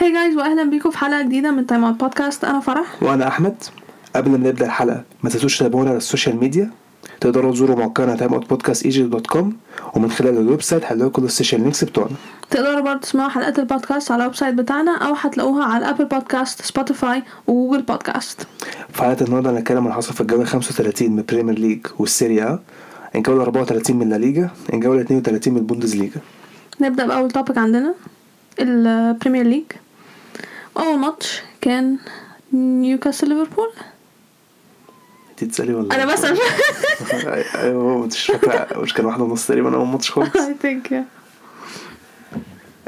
Hi guys واهلا بيكم في حلقة جديدة من Time Out Podcast أنا فرح. وأنا أحمد. قبل ما نبدأ الحلقة ما تنسوش تتابعونا على ال social media. تقدروا تزوروا موقعنا Time Out Podcast Egypt dot com ومن خلال ال website هتلاقوا كل ال social links بتوعنا. تقدروا برضه تسمعوا حلقات البودكاست على ال website بتاعنا أو هتلاقوها على Apple Podcasts Spotify و Google Podcasts في حلقة النهارده هنتكلم عن حصل في الجولة 35 من ال Premier League وال Serie A الجوله 34 من La Liga الجوله 32 من ال Bundesliga نبدأ بأول topic عندنا ال Premier League أول ماتش كان نيوكاسل ليفربول انت تسالي ولا أنا بس أيوه مش فاكره مش كان واحدة ونص تقريبا اول ماتش خالص. I think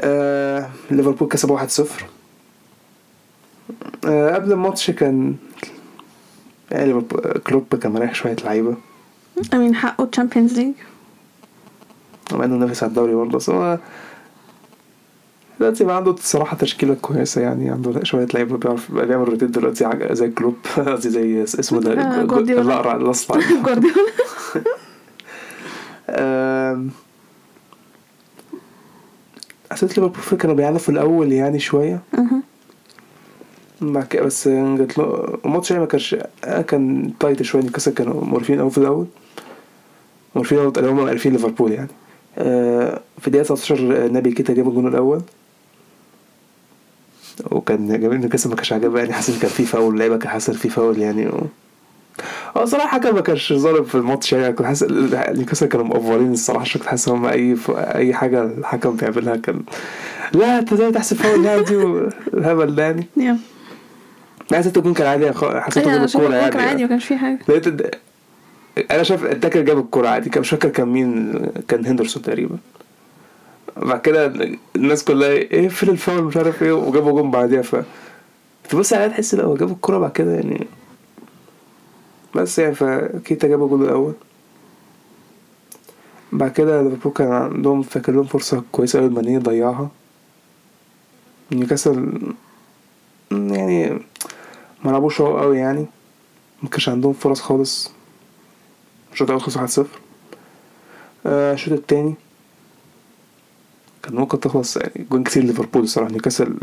آه، ليفربول كسب 1-0 آه، قبل الماتش كان يعني ليفربول- كلوب كان مريح شوية لعيبة. أمين حقه Champions League مع إنه نافس على الدوري برضه بس هو دلوقتي بقى عنده الصراحة تشكيلة كويسة يعني عنده شوية لعيبة بيعرف بيعمل rotate دلوقتي زي كلوب قصدي زي اسمه آه، ده الأصفر. جوارديولا. آم، حسيت ليفربول كانوا بيعانوا في الأول يعني. بعد كده بس جات له الماتش يعني ما كانش آه، كان tight شوية نيوكاسل كانوا موترين قوي في الأول. موترين قوي هم عارفين ليفربول يعني. آه، في دقيقه 19 نبي كيتا جاب الجون الأول. وكان جميل نيوكاسل ما كانش عاجبه يعني حاسس كان في فاول اللعيبة كان حاسس في فاول يعني. و... آه صراحة حكم ما كانش ظالم في الماتش يعني كنت حاسس نيوكاسل كانوا معفنين الصراحة كنت حاسس هم أي ف... أي حاجة الحكم بيعملها كان لا أنت إزاي تحسب فاول يعني؟ دي والهبل ده يعني. يا. حسيت الجون كان عادي حسيت جاب شايفه الكورة الجون كان عادي يعني ما كانش فيه حاجة. لقيت أنا شايف ال tackle جاب الكورة عادي كان مش فاكر كان مين كان هندرسون تقريبا. بعد كده الناس كلها إيه فين الفاول؟ مش عارف إيه وجابوا جون بعديها. ف تبص عليها تحس لا هو جاب الكورة بعد كده يعني. بس يعني فكيتا جاب الجول الأول. بعد كده ليفربول كان عندهم فاكر لهم فرصة كويسة أوي ماني ضيعها نيوكاسل يعني ما لعبوش هو قوي يعني. ما كانش عندهم فرص خالص. الشوط الأول خلص 1 0 الشوط التاني كان ممكن تخلص يعني جوان كتير ليفربول الصراحة. نيوكاسل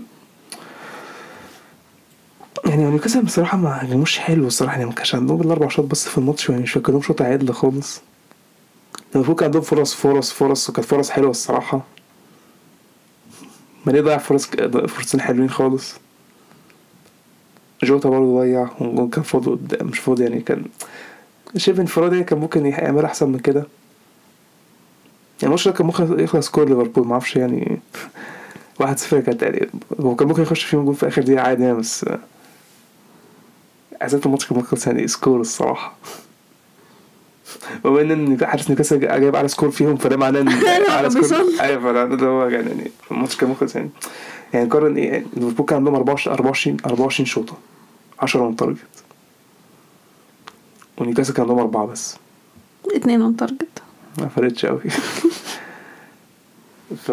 يعني نيوكاسل بصراحة ما عجبوش حلو الصراحة. يعني ما كانش عندهم الأربع شوط بس في الماتش. يعني مش فاكر لهم شوط عدل خالص. ليفربول كان عندهم فرص فرص فرص وكانت فرص حلوة الصراحة. ماني ضيع فرص فرصتين حلوين خالص؟ جوتا برضه ضيع والجون كان فاضي قدام مش فاضي يعني. كان شبه انفرادي كان ممكن يعمل أحسن من كده. الماتش ده كان ممكن يخلص score ليفربول ما أعرفش يعني واحد صفر كانت يعني هو كان ممكن يخش فيهم جول في آخر دقيقة عادي يعني بس حسيت الماتش كان ممكن يعني score الصراحة. وبما إن حارس نيوكاسل جايب على score فيهم فده معناه إن على score. أيوه فده ده هو يعني يعني الماتش كان ممكن يعني يعني قارن إيه يعني ليفربول كان عندهم 24 24 24 شوطة 10 من تارجت ونيوكاسل كان عندهم أربعة بس. اتنين on target ما فرقتش أوي. ف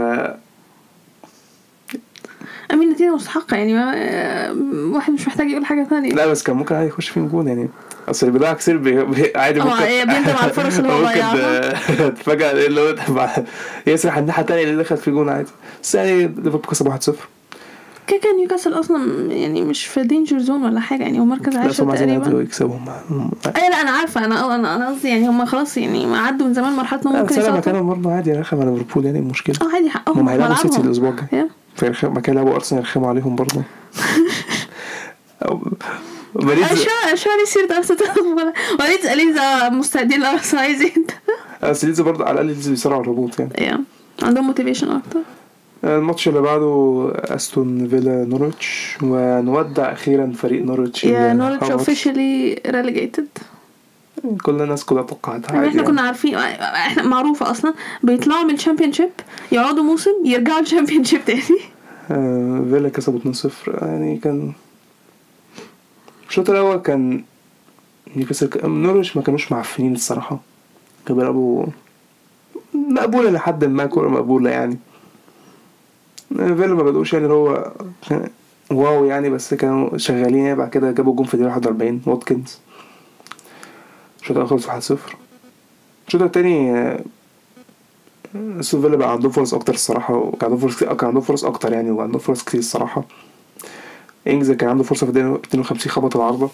أمين نتيجه مستحقة يعني ما واحد مش محتاج يقول حاجة ثانية. لا بس كان ممكن عادي يخش فيهم جون يعني. أصل بيضيع كتير بي... بي... عادي آه، ممكن هي بيندم على الفرص اللي هو ضيعها. إيه اللي هو يسرح الناحية التانية اللي دخل في جون عادي. بس يعني ليفربول كسب 1-0 كده كان نيوكاسل أصلا يعني مش في دينجر زون ولا حاجة يعني هو مركز لا بس عاشر هم عايزين يعدوا تقريبا ويكسبوا. هم أي لا أنا عارفة أنا أنا أنا قصدي يعني هم خلاص يعني عدوا من زمان مرحلة إنهم ممكن بس أنا برضه عادي رخم على ليفربول يعني المشكلة آه عادي حقهم هم هيلعبوا. سيتي الأسبوع الجاي. فيرخم مكان لعبوا أرسنال يرخموا عليهم برضه. آه، باريس شو شو سيرة أرسنال. وليد اليزا مستعدين لأرسنال عايزين بس ليدز برضه على الأقل ليدز بيسرعوا الهبوط يعني. عندهم motivation أكتر. الماتش اللي بعده أستون فيلا نورويتش ونودع أخيرا فريق نورويتش يا نورتش. officially relegated كل الناس كلها توقعتها يعني إحنا يعني. كنا عارفين إحنا معروفة أصلا بيطلعوا من ال Championship يقعدوا موسم يرجعوا ال Championship تاني آه فيلا كسبوا 2-0 يعني كان الشوط الأول كان نيوكاسل نورويتش ما كانوش معفنين الصراحة كانوا بيلعبوا مقبولة لحد ما كورة مقبولة يعني فيلا ما بدأوش يعني هو wow يعني بس كانوا شغالين يعني. بعد كده جابوا جون في الدقيقة 41 واتكنز. الشوط الأول خلص 1-0 الشوط التاني آه، أستون فيلا بقى عندهم فرص أكتر الصراحة وكان عندهم فرص كتير كان عندهم فرص أكتر يعني وعندهم فرص كتير الصراحة. إنجز كان عنده فرصة في الدقيقة 52 خبط العارضة.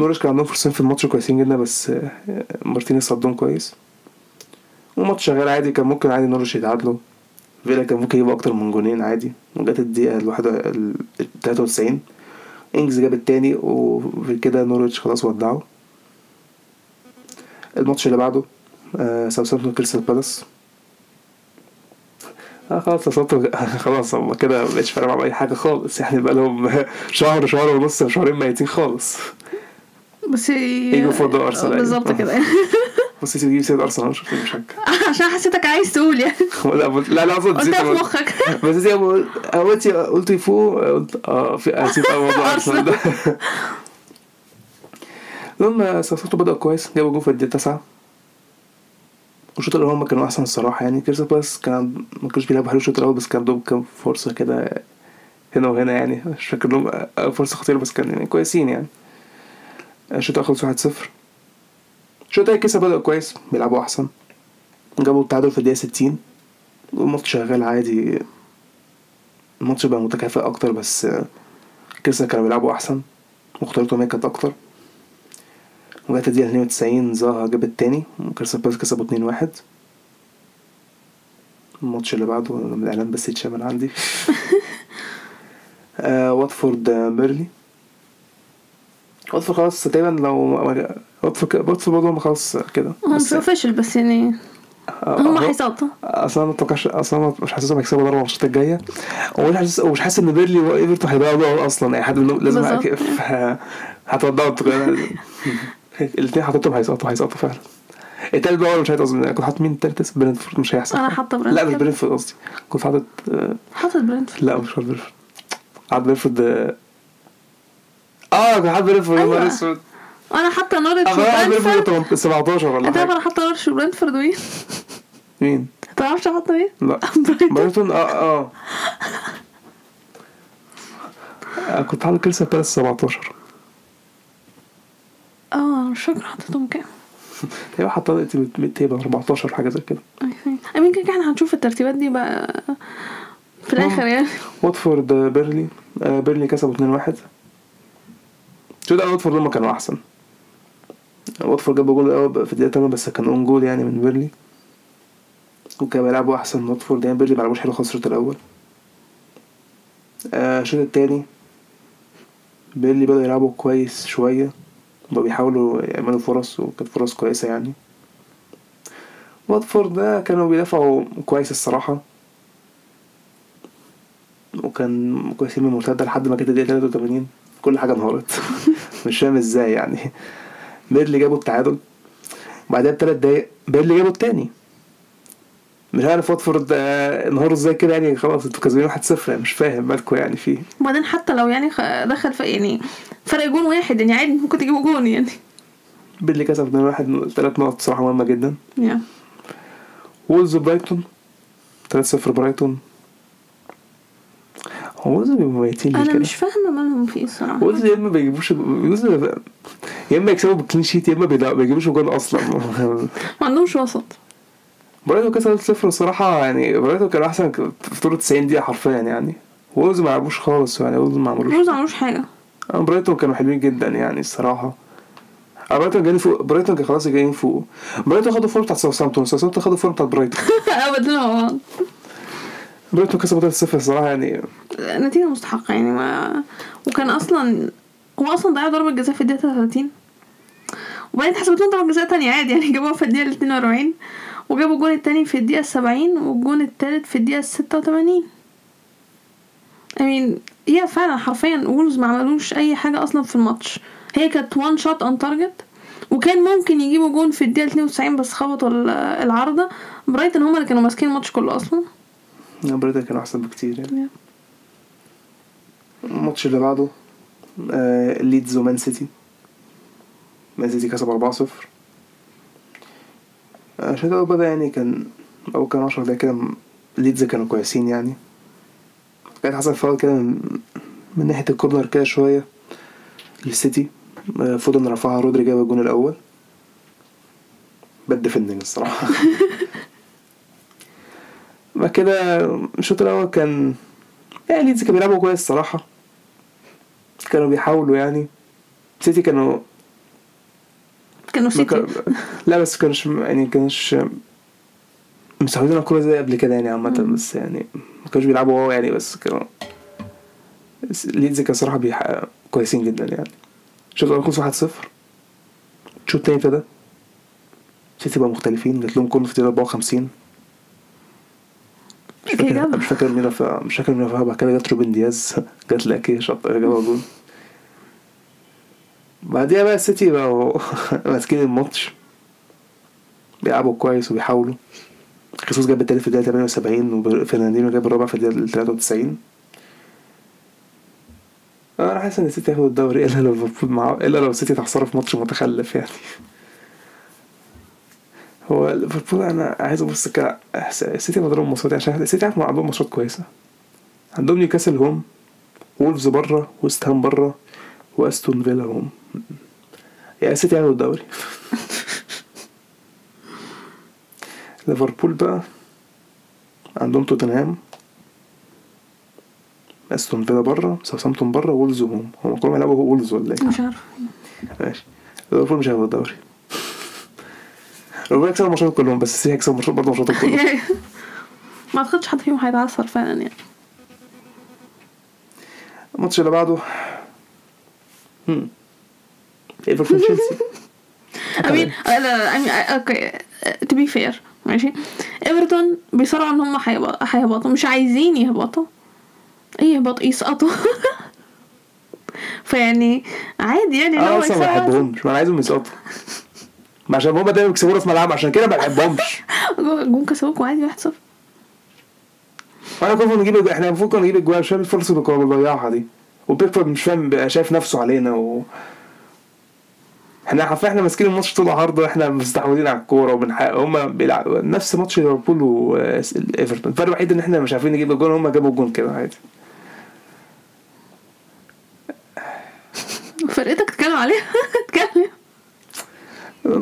نورش كان عندهم فرصتين في الماتش كويسين جدا بس آه، مارتينيز صدهم كويس. والماتش شغال عادي كان ممكن عادي نورش يتعادلوا. فيلا كان ممكن يجيبوا أكتر من جونين عادي. وجت الدقيقة الواحد ال 93 إنجز جاب التاني وفي كده نورويتش خلاص ودعوا الماتش اللي بعده آه كريستال بالاس. آه خلاص ساوثامبتون خلاص هم كده مبقتش فارقة معاهم أي حاجة خالص. يعني بقى لهم شهر شهر ونص شهرين ميتين خالص. بس يجوا فوق أرسنال، أيوة. بالظبط كده. بص يا سيدي سيد أرسنال مش مش حاجة عشان حسيتك عايز تقول يعني. لا لا لا قلتها في مخك. بس ما قلت قلت قلت يفوق قلت آه في نسيت أول موضوع أرسنال ده. المهم ساوثهامبتون بدأوا كويس جابوا جول في الدقيقة 9 والشوط الأول هما كانوا أحسن الصراحة يعني. كريستال بالاس كان ما كانوش بيلعبوا حلو الشوط الأول بس كان عندهم كام فرصة كده هنا وهنا يعني. مش فاكر لهم فرصة خطيرة بس كان يعني كويسين يعني. الشوط الأول خلص 1-0 الشوط كريستال بدأوا كويس؟ بيلعبوا أحسن. جابوا التعادل في الدقيقة 60 والماتش شغال عادي. الماتش بقى متكافئ أكتر بس كريستال كانوا بيلعبوا أحسن. خطورتهم هي كانت أكتر. وجات الدقيقة 92 زاها جاب التاني. وكريستال بالاس كسبوا 2-1 الماتش اللي بعده من الإعلان بس يتشال من عندي. آه واتفورد آه، بيرلي. واتفورد خلاص تقريبا لو واتفورد برضه خلاص كده. هم professional بس يعني آه، هم هيسقطوا أصلا ما اتوقعش أصلا مش حاسسهم هيكسبوا ضربه الماتشات الجاية. ومش حاسس ومش حاسس إن بيرلي وايفرتون هيبقى دوري أصلا اي حد منهم لازم هتودعوا الاثنين حاططهم هيسقطوا هيسقطوا فعلا. التالت بقى مش هيتقصد كنت حاطط مين التالت؟ برينتفورد مش هيحصل. أنا حاطه لا مش برنتفورد برينتفورد قصدي. كنت حاطط آه، حاطط برنتفورد لا مش حاطط حاطط برينتفورد آه كنت حاطط برينتفورد يا نهار أيوة. أسود. أنا حاطه نورتش برينتفورد 17 ولا أنت عارف حاجة. أنا حاطة نورتش وبرنتفورد مين؟ مين؟ تعرفش حاطة مين؟ لا. برايتون. آه آه. كنت حاطط كريستال بالاس 17 آه مش فاكرة حطيتهم كام. تقريبا حطيت تقريبا 14 حاجة زي كده. I mean كده كده إحنا هنشوف الترتيبات دي بقى في الآخر يعني. واتفورد آه، بيرلي. آه، بيرلي كسبوا 2-1 ده واتفورد هم كانوا أحسن. واتفورد جابوا جول الأول في الدقيقة 8 بس كان own goal يعني من بيرلي وكانوا بيلعبوا أحسن من واتفورد يعني بيرلي ما لعبوش حلو خالص الشوط الأول. آه، الشوط التاني بيرلي بدأوا يلعبوا كويس شوية. بقوا بيحاولوا يعملوا فرص وكانت فرص كويسة يعني. واتفورد ده كانوا بيدافعوا كويس الصراحة. وكان كويسين من المرتدة لحد ما كانت الدقيقة 83 كل حاجة انهارت. مش فاهم إزاي يعني. بيرلي جابوا التعادل وبعدها بثلاث دقايق بيرلي جابوا التاني. مش عارف واتفورد آه، انهاروا إزاي كده يعني خلاص أنتوا كسبانين 1-0 يعني مش فاهم مالكوا يعني فيه وبعدين حتى لو يعني دخل في يعني فرق جون واحد يعني عادي ممكن تجيبوا جون يعني. بيرلي كسب 2 واحد ثلاث نقط صراحة مهمة جدا. يا وولز برايتون 3-0 برايتون. هو وولز بيبقوا ميتين أنا؟ مش فاهمة مالهم في إيه الصراحه وولز يا إما بيجيبوش وولز يا إما يكسبوا بال clean sheet يا إما ما بيجيبوش جول أصلا. ما عندهمش وسط. برايتون كسب 3-0 الصراحة يعني برايتون كانوا أحسن في طول 90 دقيقة حرفيا يعني. وولز ما لعبوش خالص يعني وولز ما عملوش وولز ما عملوش حاجة. برايتون كانوا حلوين جدا يعني الصراحة. أنا برايتون جايين فوق برايتون كان خلاص جايين فوق. برايتون خدوا form بتاعت ساوثهامبتون ساوثهامبتون خدوا form بتاعت برايتون. ابدا. مع بعض برايتون كسبوا 3-0 الصراحة يعني. نتيجة مستحقة يعني ما وكان أصلا هو أصلا ضيع ضربة جزاء في الدقيقة 30 وبعدين اتحسبت لهم ضربة جزاء تانية عادي يعني جابوها في الدقيقة 42 وجابوا الجون التاني في الدقيقة 70 والجون التالت في الدقيقة 86 I mean هي فعلا حرفيا وولز ما عملوش أي حاجة أصلا في الماتش. هي كانت one shot on target وكان ممكن يجيبوا جون في الدقيقة 92 بس خبطوا ال- العارضة. برايتون هما اللي كانوا ماسكين الماتش كله أصلا. برايتون كانوا أحسن بكتير يعني. الماتش اللي بعده آه ليدز ومان سيتي. مان سيتي كسب 4-0 آه، الشوط الأول بدأ يعني كان أول كان 10 دقايق كده ليدز كانوا كويسين يعني. كان حصل فاول كده من, ناحية الكورنر كده شوية للسيتي. آه، فودن رفعها رودري جاب الجون الأول. bad defending الصراحة. بعد كده الشوط الأول كان يعني ليدز كانوا بيلعبوا كويس الصراحة. كانوا بيحاولوا يعني. سيتي كانوا كانوا سيتي. كان- لا بس كانش يعني كانش مستحوذين على الكورة زي قبل كده يعني عامة. مم. بس يعني ما كانوش بيلعبوا wow يعني. بس كانوا ليدز كان صراحة بيح... كويسين جدا يعني. شوط الأول خلص 1-0 الشوط التاني ابتدى. سيتي بقى مختلفين. جات لهم كورنر في الدقيقة 54 مش فاكر. مش فاكر مين رفع مش فاكر مين رفعها بعد كده جت روبن دياز جت lucky shot جابها جول بعديها بقى السيتي بقوا ماسكين الماتش. بيلعبوا كويس وبيحاولوا. خيسوس جاب التالت في الدقيقة 78 وفرناندينيو جاب الرابع في الدقيقة 93 أنا حاسس إن السيتي هياخد الدوري إلا لو إلا لو السيتي تخسره في ماتش متخلف يعني. هو ليفربول أنا عايز أبص كده السيتي مضروب ماتشات عشان السيتي عارف عندهم ماتشات كويسة. عندهم نيوكاسل home وولفز بره ويست هام بره وأستون فيلا home. يا السيتي هياخد الدوري. ليفربول بقى عندهم توتنهام. أستون فيلا بره ساوثهامبتون بره وولز home. هم كلهم هيلعبوا وولز ولا إيه؟ مش عارف. ماشي. ليفربول مش هياخد الدوري. ليفربول هيكسب الماتشات كلهم بس السيتي هيكسب برضه الماتشات كلهم ما اعتقدش حد فيهم هيتعثر فعلا يعني. الماتش اللي بعده. هم. ليفربول تشيلسي. امين لا لا امين أوكي تو بي فير ماشي. إيفرتون بيصارعوا إن هم هيهب- هيهبطوا. مش عايزين يهبطوا. إيه يهبطوا يسقطوا. فيعني عادي يعني أنا لو أصلا ما بحبهمش. أنا عايزهم يسقطوا. عشان هما دايما بيكسبونا في ملعب عشان كده ما بحبهمش. جون كسبوكوا عادي 1-0 أنا كنا نجيب إحنا المفروض كنا نجيب الجوال مش فاهم الفرصه اللي كنا بنضيعها دي. وبيكفورد مش فاهم بقى شايف نفسه علينا و إحنا حرفيا إحنا ماسكين الماتش طول العرض وإحنا مستحوذين على الكورة وبنحقق. هم بيلعبوا نفس ماتش ليفربول وايفرتون الفرق الوحيد إن إحنا مش عارفين نجيب الجول هم جابوا الجول كده عادي. فرقتك تتكلم عليها؟ اتكلم ايفرتون هو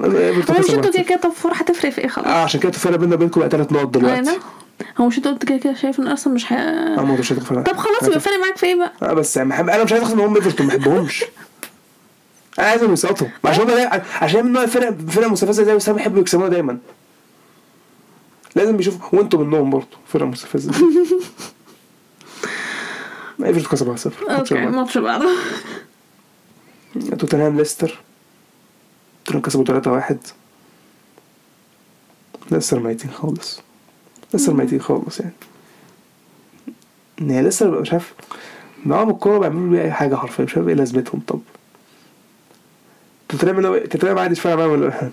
مش أنتوا كده 1-0. كده top four هتفرق في إيه خلاص. آه عشان كده الفرق بيننا وبينكم بقى ثلاث نقط دلوقتي. هو مش انت قلت كده كده شايف ان ارسنال مش هي... آه مش هتفرق طب خلاص يبقى فارق معاك في إيه بقى؟ آه بس يعني أنا مش عايز أخسر منهم ايفرتون ما بحبهمش. أنا عايزهم يسقطوا عشان دايما عشان من نوع الفرق فرق مستفزة زي وست هام بيحبوا يكسبونا دايما. لازم بيشوفوا وأنتوا منهم برضه فرق مستفزة. ايفرتون كسب 1-0 ماتش okay. الماتش بعده توتنهام ليستر. توتنهام كسبوا 3-1 ليستر ميتين خالص. ليستر ميتين خالص يعني. هي ليستر مش عارف معاهم الكورة بيعملوا بيها أي حاجة حرفيا مش عارف إيه لازمتهم. طب توتنهام إنه- توتنهام عادي مش فارق معاهم ولا-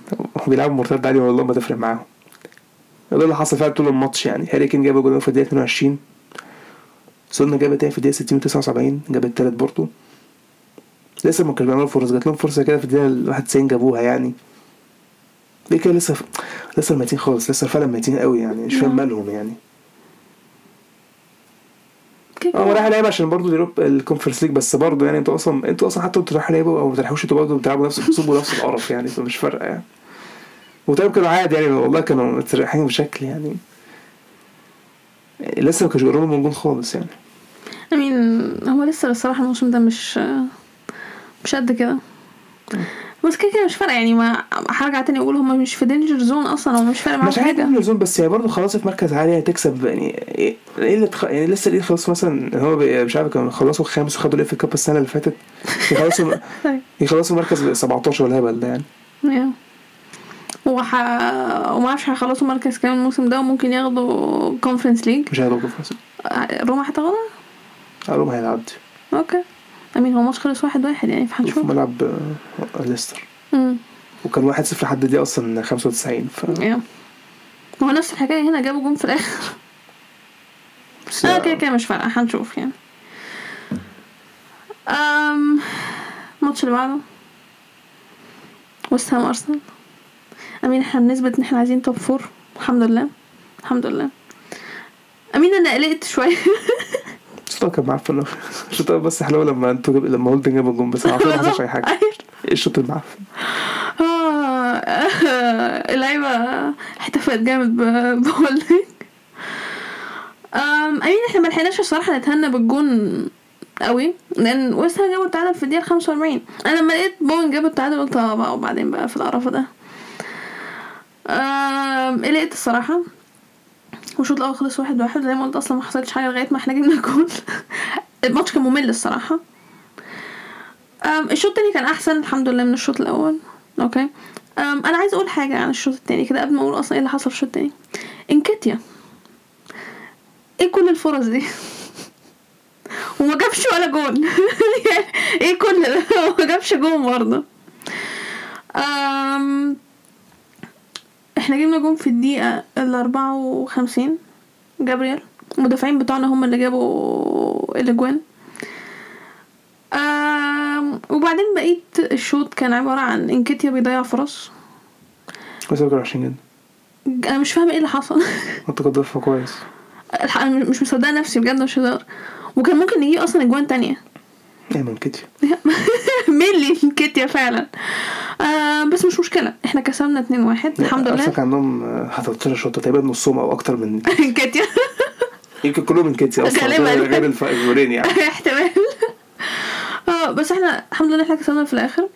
بيلعبوا مرتد عادي والله ما تفرق معاهم. ده اللي حصل فعلا طول الماتش يعني. هاري كين جاب جول في الدقيقة 22 سون جاب تاني في الدقيقة 60 و79 جاب التالت برضه. ليستر ما كانوا بيعملوا فرص جات لهم فرصة كده في الدقيقه 91 جابوها يعني. ليه كده؟ ليستر ليستر ميتين خالص ليستر فعلا ميتين قوي يعني مش فاهم. مالهم يعني. آه مريح لعيبه عشان برضه Europa Conference League بس برضه يعني. أنتوا أصلا أنتوا أصلا حتى أنتوا مريحين لعيبه أو ما تروحوش أنتوا برضه بتلعبوا نفس الأسلوب ونفس القرف يعني فمش فارقة يعني. وتقريبا كانوا عادي يعني والله كانوا متريحين بشكل يعني. ليستر ما كانوش بيقربوا من جون خالص يعني. I mean هو ليستر الصراحة الموسم ده مش مش قد كده. بس كده كده مش فارقة يعني ما هرجع تاني أقول هما مش في danger zone أصلا هو مش فارق معاهم مش حاجة. I mean ال zone بس هي برضه خلاص في مركز عالي هتكسب يعني إيه إيه اللي تخ... يعني ليستر إيه خلاص مثلا هو مش عارف كانوا خلصوا الخامس وخدوا ال FA Cup السنة اللي فاتت. يخلصوا يخلصوا مركز 17 ولا هبل ده يعني. وح... وما أعرفش هيخلصوا مركز كام الموسم ده وممكن ياخدوا Conference League مش هياخدوا Conference روما هتاخدها؟ قالوا ما هيعدي okay. I mean هو الماتش خلص واحد واحد يعني في فهنشوف ملعب آه، ليستر. امم وكان 1-0 لحد دي أصلا 95 ف يا. هو نفس الحكاية هنا جابوا جون في الآخر. بس آه كده كده مش فارقة هنشوف يعني. أم الماتش اللي بعده. وست هام أرسنال. I mean إحنا بنثبت إن إحنا عايزين top four الحمد لله الحمد لله. I mean أنا قلقت شوية. الشوط كان معفن أوي. الشوط بس حلو لما أنتوا لما هولدنج جاب الجون بس عارفين ما حصلش اي حاجة. أيوة. إيه الشوط المعفن آه، اللعيبة احتفلت جامد بهولدنج I mean إحنا ما لحقناش الصراحة نتهنى بالجون قوي لأن ويست هام جابوا التعادل في الدقيقة 45 أنا لما لقيت بوين جابوا التعادل قلت آه بقى وبعدين بقى في القرف ده. آم، قلقت الصراحة. والشوط الأول خلص واحد واحد زي ما قلت أصلا ما حصلش حاجة لغاية ما إحنا جبنا جول الماتش كان ممل الصراحة. الشوط التاني كان أحسن الحمد لله من الشوط الأول. okay. أنا عايزه أقول حاجة عن الشوط التاني كده قبل ما أقول أصلا إيه اللي حصل في الشوط التاني. إنكيتيا. إيه كل الفرص دي؟ وما جابش ولا جون. يعني إيه كل ده؟ ما جابش جون برضه. إحنا جبنا جون في الدقيقة الأربعة وخمسين. جابريل المدافعين بتوعنا هم اللي جابوا الأجوان. أم وبعدين بقيت الشوط كان عبارة عن إنكيتيا بيضيع فرص. بس وحشين جدا. أنا مش فاهمة إيه اللي حصل. أنت كنت كويس. أنا مش مصدقة نفسي بجد مش هزار. وكان ممكن نجيب أصلا أجوان تانية. ايمن كتير مينلي انكيتيا فعلا. آه بس مش مشكلة. إحنا كسبنا 2 واحد. الحمد لله. كان عندهم آه، 13 شوطه تقريبا نصهم أو أكتر من انكيتيا يمكن كلهم من كيتي أصلا. غير الجولين يعني. احتمال. آه بس إحنا الحمد لله إحنا كسبنا في الآخر.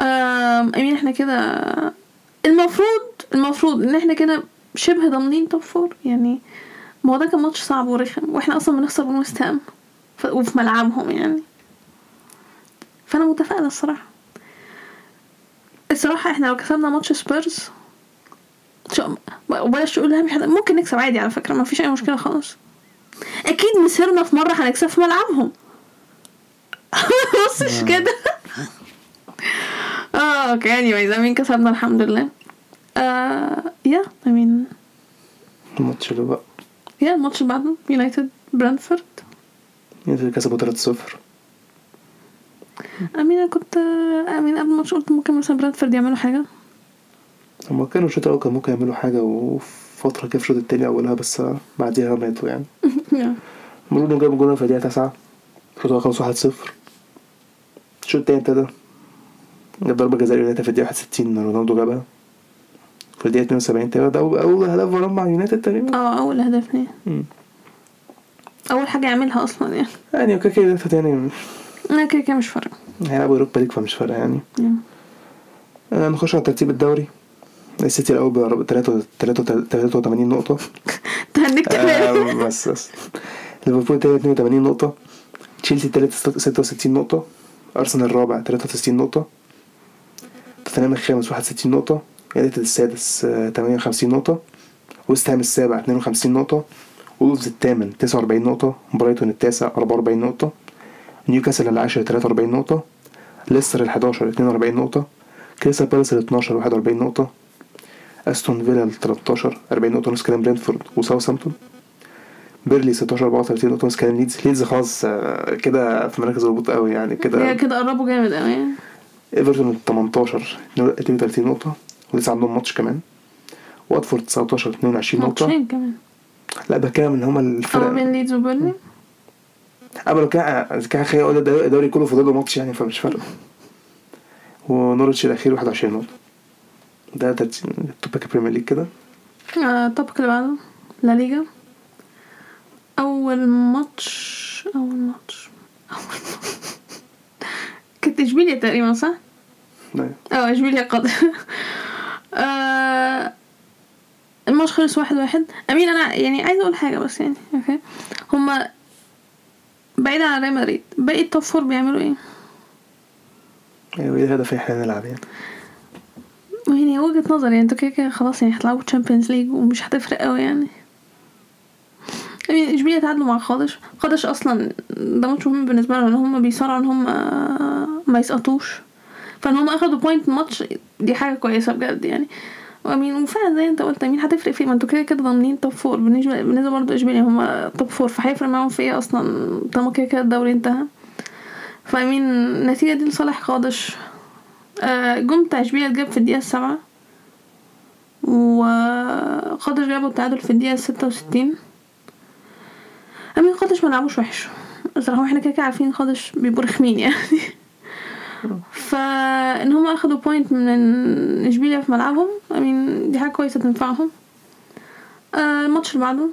آم، أمين إحنا كده المفروض المفروض إن إحنا كده شبه ضامنين top four يعني ما هو ده كان ماتش صعب ورخم وإحنا أصلا بنخسر من ويست هام ف- وفي ملعبهم يعني. فأنا متفائلة الصراحة. الصراحة إحنا لو كسبنا ماتش سبيرز شو- بلاش تقول مش ممكن نكسب عادي على فكرة ما فيش أي مشكلة خالص. أكيد مسيرنا في مرة هنكسب في ملعبهم. بصش كده. آه okay anyway I mean كسبنا الحمد لله. آه يا I mean الماتش اللي بقى. يا الماتش اللي بعده يونايتد برينتفورد يونايتد كسبوا 3-0 I mean كنت I mean قبل الماتش قلت ممكن مثلا برينتفورد يعملوا حاجة؟ هما كانوا الشوط الأول كان ممكن يعملوا حاجة وفترة كده في الشوط التاني أولها بس بعديها ماتوا يعني. إنهم جابوا جول في الدقيقة 9 الشوط الأول خلص 1-0 الشوط التاني ابتدى. جاب ضربة جزاء يونايتد في الدقيقة 61 رونالدو جابها. في الدقيقة 72 تقريبا. ده اول أول هدف فاران مع يونايتد تقريبا. آه أول هدف ليه. أول حاجة يعملها أصلا يعني. يعني كده كده يعني أنا كده كده مش فارقة. هيلعبوا Europa League فمش فارقة يعني. آه، نخش على ترتيب الدوري. السيتي الأول ب 83 نقطة. تهنيك تمام آه، بس بس. ليفربول تاني 82 نقطة. تشيلسي تالت 66 نقطة. أرسنال الرابع 63 نقطة. توتنهام الخامس 61 نقطة. يونايتد السادس آه، 58 نقطة. ويست هام السابع 52 نقطة. وولفز الثامن 49 نقطة. برايتون التاسع 44 نقطة. نيوكاسل العاشر 43 نقطة ليستر ال 11 42 نقطة كريستال بالاس ال 12 41 نقطة أستون فيلا ال 13 40 نقطة نص كلام برينتفورد وساوثهامبتون بيرلي 16 34 نقطة نص كلام ليدز. ليدز خلاص آه، كده في مراكز الهبوط قوي يعني كده كده قربوا جامد قوي. يعني إيفرتون ال 18 32 نقطة ولسه عندهم ماتش كمان. واتفورد 19 22 نقطة ماتشين كمان. لا بتكلم إن هما آه الفرق بين ليدز وبيرلي؟ اما لو كان خير ده الدوري كله فاضل له ماتش يعني فمش فارقة. ونوريتش الأخير 21 نقطة. ده ال topic Premier League كده. آه، ال topic اللي بعده لا ليجا. أول ماتش أول ماتش أول ماتش. كانت إشبيليا تقريبا صح. آه إشبيليا آه، الماتش خلص واحد واحد. I mean أنا يعني عايزه أقول حاجة بس يعني okay. هما بعيد عن ريال مدريد. باقي ال top four بيعملوا إيه؟ أيوه إيه الهدف إحنا نلعب يعني؟ يعني وجهة نظري يعني أنتوا كده كده خلاص يعني هتلعبوا Champions League ومش هتفرق قوي يعني. يعني إشبيليا تعادلوا مع قادش قادش أصلا ده ماتش مهم بالنسبة لهم ان هم بيصارعوا إن هم ما يسقطوش. فإن هم أخدوا point ماتش دي حاجة كويسة بجد يعني. و I mean وفعلا زي أنت قلت I mean هتفرق فيه ما أنتوا كده كده ضامنين top four بالنسبة برضه اشبيليا هم top four فهيفرق معاهم في إيه أصلا؟ طالما كده كده الدوري انتهى. فأمين النتيجة دي لصالح خادش آه، جم بتاع اشبيليا اتجاب في الدقيقة السابعة. وقادش جابوا التعادل في الدقيقة ستة وستين. أمين قادش ما لعبوش وحش. الصراحة إحنا كده كده عارفين قادش بيبقوا رخمين يعني. فإن هما أخدوا بوينت من إشبيليا في ملعبهم. أمين دي حاجة كويسة تنفعهم. آه، الماتش اللي بعده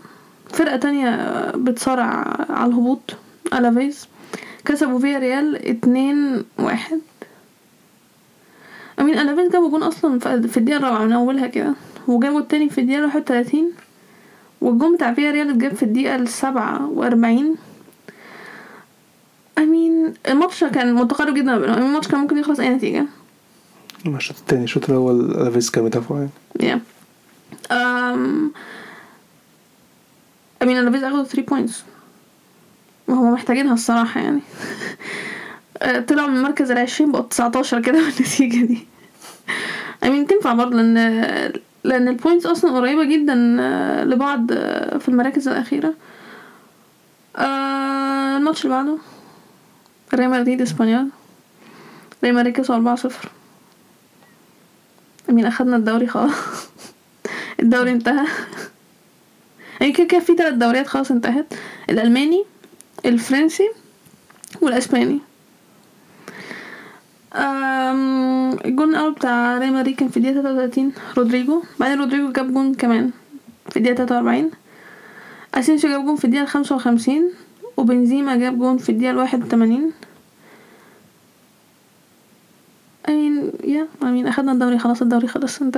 فرقة تانية بتصارع على الهبوط ألافيز. كسبوا فيا ريال اتنين واحد. I mean ألافيز جابوا جون أصلا في الدقيقة الرابعة من أولها كده وجابوا التاني في الدقيقة واحد وتلاتين. والجون بتاع فيا ريال اتجاب في الدقيقة السبعة وأربعين. I mean الماتش كان متقارب جدا بينهم. الماتش كان ممكن يخلص أي نتيجة. أما الشوط التاني الشوط الأول ألافيز كان مدافع يعني. Yeah. I mean ألافيز أخدوا 3 points. وهم محتاجينها الصراحة يعني. طلعوا من المركز العشرين بقوا 19 كده بالنتيجة دي. I mean تنفع برضه لأن لأن ال points أصلا قريبة جدا لبعض في المراكز الأخيرة. آه، الماتش اللي بعده. ريال مدريد اسبانيول ريال مدريد كسبوا أربعة صفر. I mean أخدنا الدوري خلاص. الدوري انتهى. يعني كده كده في تلات دوريات خلاص انتهت. الألماني الفرنسي والأسباني. الجون الأول بتاع ريال مدريد كان في الدقيقة تلاتة وتلاتين. رودريجو. بعدين رودريجو جاب جون كمان في الدقيقة تلاتة وأربعين. أسينسيو جاب جون في الدقيقة خمسة وخمسين. وبنزيما جاب جون في الدقيقة الواحد وتمانين. I mean yeah I mean أخدنا الدوري خلاص الدوري خلص انتهى.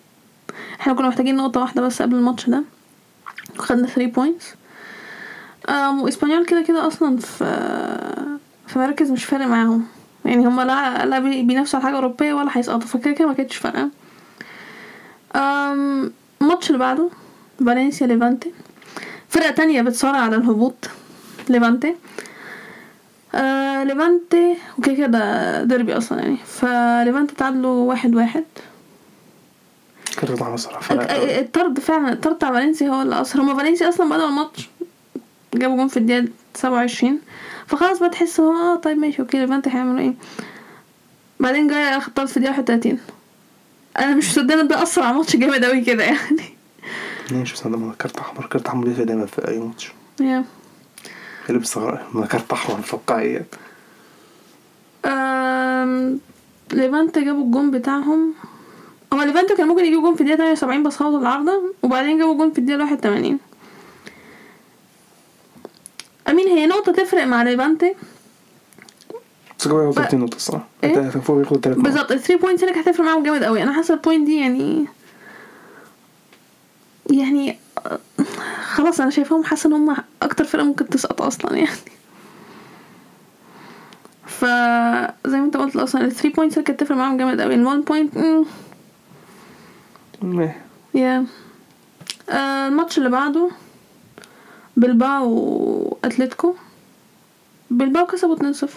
إحنا كنا محتاجين نقطة واحدة بس قبل الماتش ده. وخدنا 3 points um وإسبانيول كده كده أصلا في في مراكز مش فارق معاهم. يعني هما لا لا بي- بينافسوا على حاجة أوروبية ولا هيسقطوا فكده كده ما كانتش فارقة. الماتش اللي بعده فالنسيا ليفانتي. فرقة تانية بتصارع على الهبوط. ليفانتي. آه ليفانتي وكده كده ديربي أصلا يعني. فليفانتي تعادلوا واحد واحد. الطرد فعلا الطرد بتاع فالنسيا هو اللي أثر. هما فالنسيا أصلا بدأوا الماتش جابوا جون في الدقيقة سبعة وعشرين. فخلاص بقى تحس هو آه طيب ماشي okay ليفانتي هيعملوا إيه؟ بعدين جاي اخد طرد في الدقيقة واحد وتلاتين. أنا مش مصدقة إن ده أثر على ماتش جامد أوي كده يعني. بس أنا كارت أحمر كارت أحمر بيفرق دايما في أي ماتش؟ كارت أحمر فقاعية um... ليفانتي جابوا الجون بتاعهم. هما ليفانتي كان ممكن يجيبوا جون في الدقيقة 78 بس خبطوا العارضة وبعدين جابوا جون في الدقيقة 81 I mean هي نقطة تفرق مع ليفانتي بس جابوا 30 نقطة الصراحة إيه؟ فوق ياخد تلات نقط بالظبط ال 3 points هناك هتفرق معاهم جامد قوي أنا حاسة ال point دي يعني يعني خلاص أنا شايفاهم حاسة إن هما أكتر فرقة ممكن تسقط أصلا يعني. فزي ما أنت قلت أصلا ال 3 points كانت تفرق معاهم جامد قوي ال 1 point yeah آه الماتش اللي بعده بلباو وأتلتيكو. بلباو كسبوا 2-0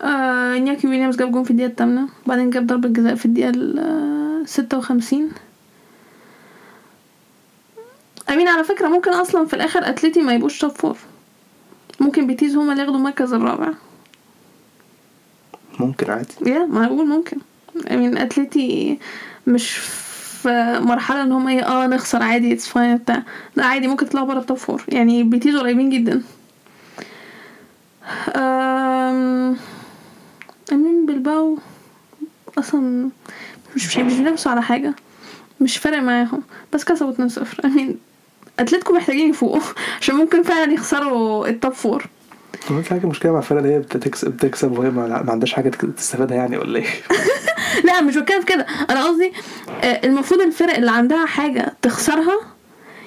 آه إنياكي ويليامز جاب جون في الدقيقة التامنة بعدين جاب ضربة جزاء في الدقيقة الستة وخمسين. I mean على فكرة ممكن أصلا في الآخر أتلتي ما يبقوش top four ممكن بيتيس هما اللي ياخدوا المركز الرابع. ممكن عادي. yeah ما أنا بقول ممكن. I mean أتلتي مش في مرحلة إن هم إيه آه نخسر عادي it's fine بتاع. لا عادي ممكن تطلعوا بره ال top four يعني بيتيس قريبين جدا. um... I mean بلباو أصلا مش مش بينافسوا على حاجة. مش فارق معاهم. بس كسبوا 2 0 I mean اتلتيكو محتاجين يفوقوا عشان ممكن فعلا يخسروا ال top four هو في حاجة مشكلة مع الفرقة اللي هي بتكسب بتكسب وهي ما عندهاش حاجة تك- تستفادها يعني ولا إيه؟ لا مش بتكلم كده. أنا قصدي آه، المفروض الفرق اللي عندها حاجة تخسرها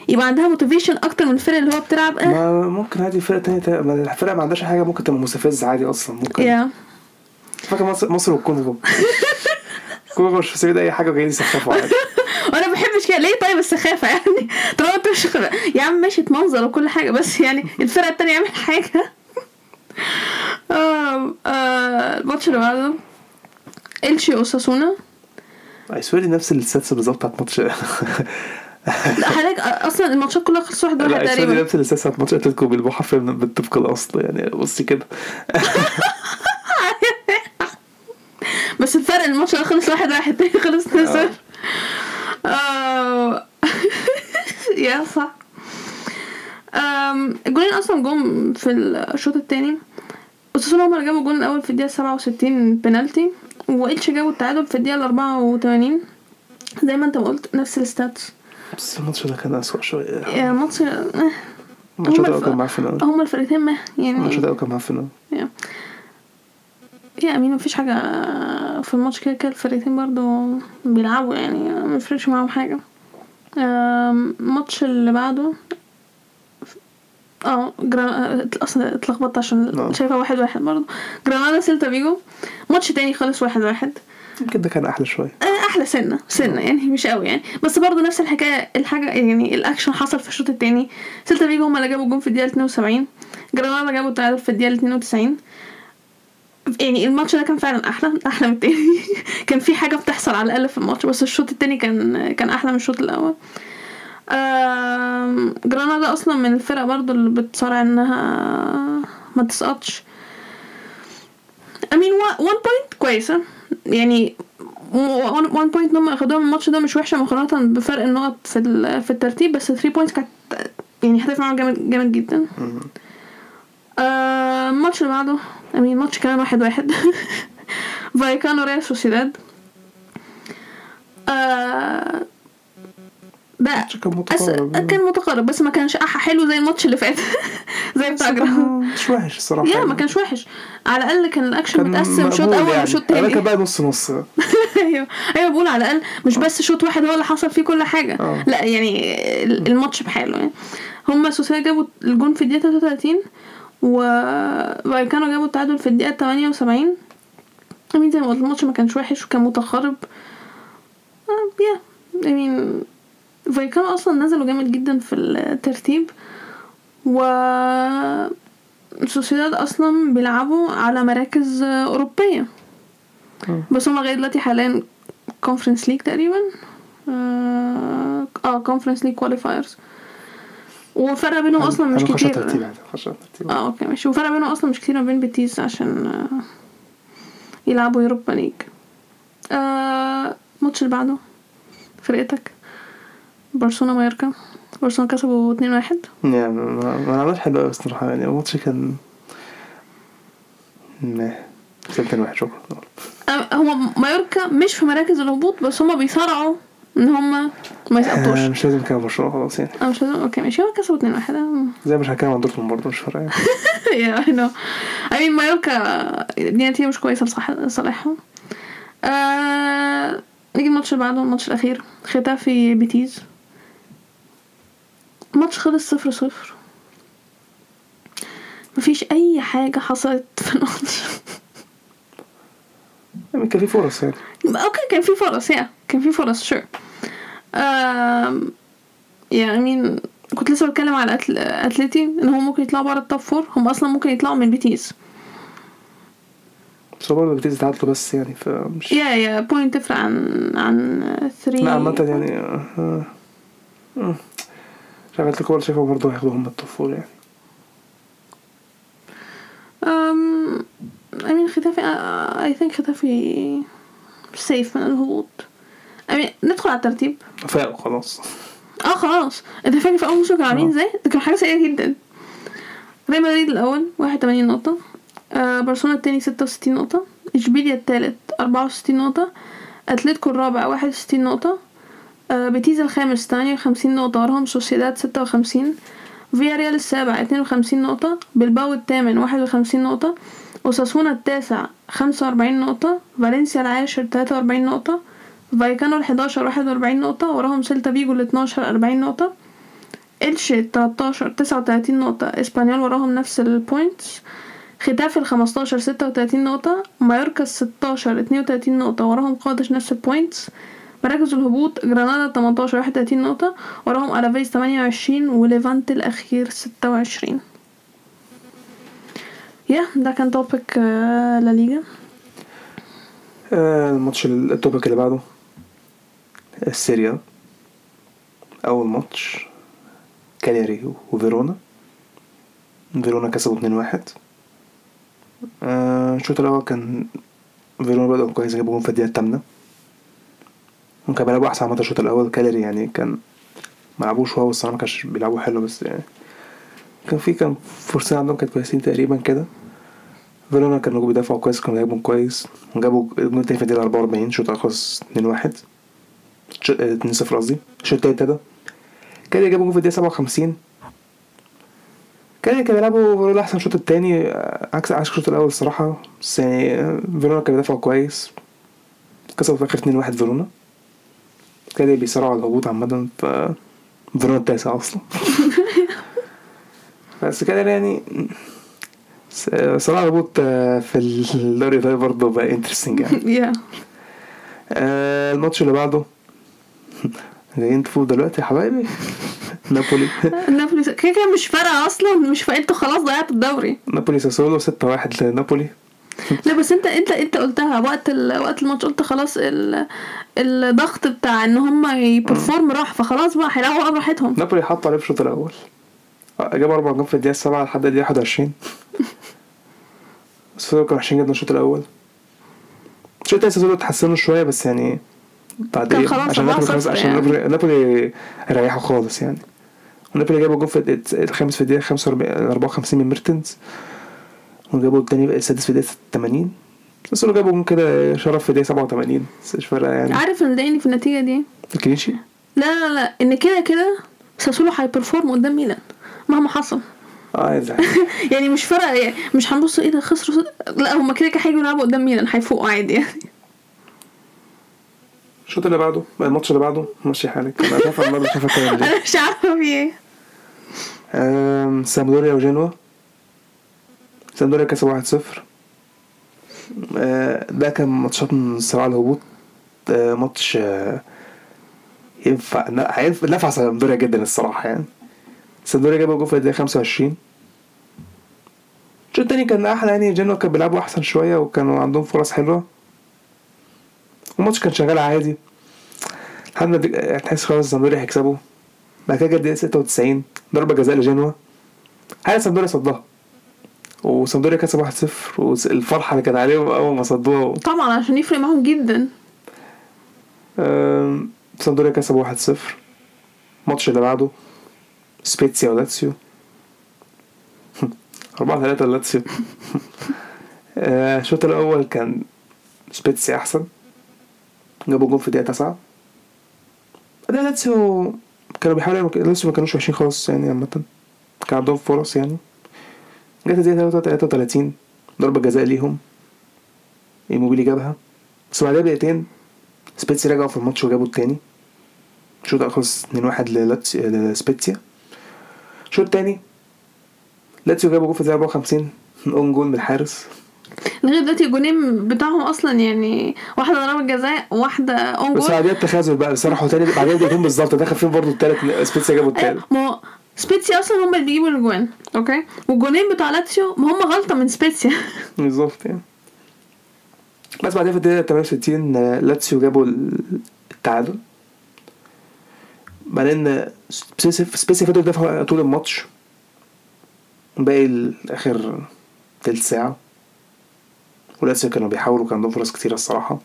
يبقى عندها motivation أكتر من الفرق اللي هو بتلعب. آه. ما ممكن عادي فرقة تانية تا- ما عندهاش حاجة ممكن تبقى مستفزة عادي أصلا ممكن. Yeah. فاكر مصر مصر والكونغو. الكونغو مش مستفيد أي حاجة وجايين يسخفوا عادي. كده ليه طيب السخافة يعني؟ طالما انت مش يا عم ماشي تمنظر وكل حاجة بس يعني الفرقة التانية يعمل حاجة. آه الماتش اللي بعده. إلشي أوساسونا. ايسوري نفس السادسة بالظبط بتاعت ماتش. لا حضرتك أصلا الماتشات كلها خلصت واحد لا واحد تقريبا. نفس السادسة بتاعت ماتش أتلتيكو بالبو حرفيا بالطبق الأصل يعني بصي كده. بس الفرق الماتش ده خلص واحد واحد تاني خلص 2 0 آه. يا صح. الجولين أصلا جم في الشوط التاني. أوساسونا هما اللي جابوا الجول الأول في الدقيقة 67 بنالتي وإلش جابوا التعادل في الدقيقة 84 زي ما أنت ما قلت نفس ال stats. بس الماتش ده كان أسوأ شوية. yeah الماتش آه، الماتش هما ده كان معفن أوي هما الفرقتين ما الماتش يعني ده كان معفن أوي yeah. I mean مفيش حاجة في الماتش كده كده. الفرقتين برضو بيلعبوا يعني مفرقش معاهم حاجة. um, الماتش اللي بعده. آه جرا... أصلا اتلخبطت عشان آه. شايفه واحد واحد برضه. جرانادا سيلتا فيجو. ماتش تاني خلص واحد واحد. يمكن ده كان أحلى شوية. آه، أحلى سنة سنة يعني مش قوي يعني. بس برضه نفس الحكاية الحاجة يعني الأكشن حصل في الشوط التاني. سيلتا فيجو هم اللي جابوا الجون في الدقيقة 72 جرانادا جابوا التعادل في الدقيقة 92 يعني الماتش ده كان فعلا أحلى أحلى من التاني. كان في حاجة بتحصل على الأقل في الماتش بس الشوط التاني كان كان أحلى من الشوط الأول. جرانادا أصلا من الفرق برضو اللي بتصارع إنها ما تسقطش. I mean 1 point كويسه يعني 1 point هم أخدوها من الماتش ده مش وحشة مقارنة بفرق النقط في في الترتيب بس 3 points كانت يعني هتفرق معاهم جامد جامد جدا. آه، الماتش اللي بعده. I mean ماتش كمان واحد واحد. فايكانو ريال سوسيداد. آه، ده كان أس... متقارب كان متقارب بس ما كانش أح حلو زي الماتش اللي فات. زي بتاع جراهام مش وحش الصراحة يا ما كانش وحش. على الأقل كان الأكشن كان متقسم شوط أول يعني. وشوط أنا كان تاني بقى نص نص. أيوه. أيوه بقول على الأقل. مش بس شوط واحد هو اللي حصل فيه كل حاجة. آه. لا يعني ال- الماتش بحاله يعني. هما سوسيا جابوا الجون في الدقيقة 33 وفايكانو جابوا التعادل في الدقيقة 78 I mean زي ما قلت الماتش ما كانش وحش وكان متقارب. آه، yeah I mean فايكانو أصلا نزلوا جامد جدا في الترتيب. و سوسيداد أصلا بيلعبوا على مراكز أوروبية. آه. بس هما لغاية دلوقتي حاليا Conference League تقريبا. آه Conference League qualifiers والفرق بينهم أصلا مش كتير. ترتيب آه okay ماشي. وفرق بينهم أصلا مش كتير ما بين بيتيس عشان آه يلعبوا Europa League. آه الماتش اللي بعده فرقتك برشلونة مايوركا. برشلونة كسبوا 2-1 يعني ما ما- ما عملش حلو قوي الصراحة يعني الماتش كان مه سنتين واحد شكرا. آه، هما مايوركا مش في مراكز الهبوط بس هما بيصارعوا إن هما ما يسقطوش. آه، مش لازم كان برشلونة خلاص يعني. أنا مش لازم. okay ماشي. هو كسبوا 2 1 زي مش هتكلم عن دورتموند برضه مش يعني yeah I know I mean مايوركا نتيجة مش كويسة لصح- لصالحهم. آه... نيجي الماتش اللي بعده الماتش الأخير. ختافي بيتيس. الماتش خلص صفر صفر. مفيش أي حاجة حصلت في الماتش. كان في فرص يعني. okay كان في فرص yeah كان في فرص sure I mean كنت لسه بتكلم على. اتلتيكو إن هم ممكن يطلعوا بره ال top four هم أصلا ممكن يطلعوا من بيتيس بس هو برضه بتيجي تعادلوا بس يعني فمش yeah yeah point تفرق عن عن 3 لا عامة يعني آه، آه، آه. مش عارف اتلتيكو برضه شايفه برضه هياخدوا هم ال top four يعني. um, I mean ختافي I think ختافي safe من الهبوط. I mean ندخل على الترتيب. فاقوا خلاص. آه خلاص. انت فاكر في اول موسم كانوا عاملين. إزاي؟ ده كان حاجة سيئة جدا. ريال مدريد الأول 81 نقطة. آه برشلونة التاني 66 نقطة. إشبيليا التالت 64 نقطة. أتلتيكو الرابع 61 نقطة. آه بيتيس الخامس 58 نقطة. وراهم سوسيداد 56 فياريال السابع 52 نقطة بلباو الثامن 51 نقطة اوساسونا التاسع 45 نقطة فالنسيا العاشر 43 نقطة فايكانو ال 11 41 نقطة وراهم سيلتا فيجو ال 12 40 نقطة إلشي 13 39 نقطة إسبانيول وراهم نفس ال points ختافي ال 15 36 نقطة مايوركا ال 16 32 نقطة وراهم قادش نفس ال points مراكز الهبوط جرانادا 18 31 نقطة وراهم ألافيز 28 وليفانتي الأخير 26 yeah ده كان topic لا ليجا. آه، الماتش ال- ال topic اللي بعده. السيريا أول ماتش. كالياري وفيرونا. فيرونا كسبوا اتنين واحد. آه، الشوط الأول كان فيرونا بدأوا كويس جابوا جون في الدقيقة التامنة. وكان بيلعبوا أحسن عامة الشوط الأول. كالياري يعني كان ملعبوش wow الصراحة مكانش بيلعبوا حلو بس يعني كان في كان فرصتين عندهم كانت كويسين تقريبا كده. فيرونا كانوا بيدافعوا كويس كانوا بيلعبوا كويس. جابوا الجون التاني في الدقيقة 44 شوط خلص 2 1 2 0 قصدي. الشوط التاني ابتدى. كالياري جابوا جول في الدقيقة 57 كالياري كانوا بيلعبوا overall أحسن الشوط التاني آه، عكس عكس الشوط الأول الصراحة. بس يعني آه، فيرونا كانوا بيدافعوا كويس. كسبوا في الآخر 2-1 فيرونا. كالياري بيصارعوا على الهبوط عامة ف فيرونا التاسع أصلا. بس كالياري يعني صراع الهبوط في الدوري الإيطالي برضه بقى interesting يعني. yeah آه، الماتش اللي بعده. جايين تفوق دلوقتي يا حبايبي. نابولي. نابولي كده كده مش فارقة أصلا مش فارقة أنتوا خلاص ضيعتوا الدوري. نابولي ساسولو 6-1 لنابولي. لا بس انت انت انت قلتها وقت ال... وقت الماتش قلت خلاص ال... الضغط بتاع ان هم ي perform راح فخلاص بقى هيلعبوا بقى براحتهم. نابولي حطوا عليه في الشوط الأول. آه، جاب أربع جون في الدقيقة السابعة لحد الدقيقة 21 بس كانوا وحشين جدا الشوط الأول. الشوط التاني ساسولو اتحسنوا شوية بس يعني بعد إيه عشان نابولي 4-0 خلاص عشان يعني. نابولي نابولي ريحوا خالص يعني. ونابولي جابوا جون في الخامس في الدقيقة 45 54 من ميرتنز. وجابوا التاني بقى السادس في الدقيقة 80 ساسولو جابوا جون كده شرف في الدقيقة 87 بس مش فارقة يعني. عارف اللي مضايقني في النتيجة دي؟ ال clean sheet؟ لا لا لا. إن كده كده ساسولو هي perform قدام ميلان مهما حصل. آه يعني مش فارقة يعني مش هنبص إيه ده خسروا لا هما كده كده هيجوا يلعبوا قدام ميلان هيفوقوا عادي يعني. الشوط اللي بعده الماتش اللي بعده ماشي حالك. أنا كده ليه أنا مش عارفه في إيه. سامدوريا وجنوا. سامدوريا كسب 1-0 آه، ده كان ماتشات من صراع الهبوط. آه، ماتش آه، ينفع نفع سامدوريا جدا الصراحة يعني. سامدوريا جاب جول في الدقيقة 25 الشوط التاني كان أحلى يعني. جنوا كان بيلعبوا أحسن شوية وكانوا عندهم فرص حلوة. الماتش كان شغال عادي. لحد ما تحس خلاص سامدوريا هيكسبوا. بعد كده جت الدقيقة 96 ضربة جزاء لجنوا. حارس سامدوريا صدها؟ وسامدوريا كسب 1-0 والفرحة اللي كانت عليهم أول ما صدوها طبعا عشان يفرق معاهم جدا. أم، سامدوريا كسب 1-0 الماتش اللي بعده سبيتسيا ولاتسيو. 4 3 لاتسيو. آه، الشوط الأول كان سبيتسيا أحسن. جابوا جول في الدقيقة 9 بعدين لاتسيو كانوا بيحاولوا لاتسيو ما كانوش وحشين خالص يعني عامة. كان عندهم فرص يعني. جت الدقيقة 33 ضربة جزاء ليهم. إيموبيلي جابها. بس بعدها بدقيقتين سبيتسيا رجعوا في الماتش وجابوا التاني. الشوط خلص 2-1 للاتسيو لسبيتسيا الشوط التاني لاتسيو جابوا جول في الدقيقة 54 own goal من الحارس. لغايه دلوقتي الجونين بتاعهم أصلا يعني واحدة ضربة جزاء وواحده أون بس جول. بعدها التعادل بقى بس راحوا تاني بعدها بدقيقتين بالظبط. دخل فيهم برضه التالت سبيتسيا جابوا التالت. أيوة، ما سبيتسيا أصلا هم اللي بيجيبوا الاجوان okay؟ والجونين بتوع لاتسيو ما هم غلطة من سبيتسيا بالظبط يعني. بس بعدين في الدقيقة 68 آه، لاتسيو جابوا التعادل. بعدين سبيتسيا سبيتسيا فضلوا يدافعوا طول الماتش. باقي الآخر تلت ساعة. ولاتسيو كانوا بيحاولوا كان عندهم فرص كتيرة الصراحة.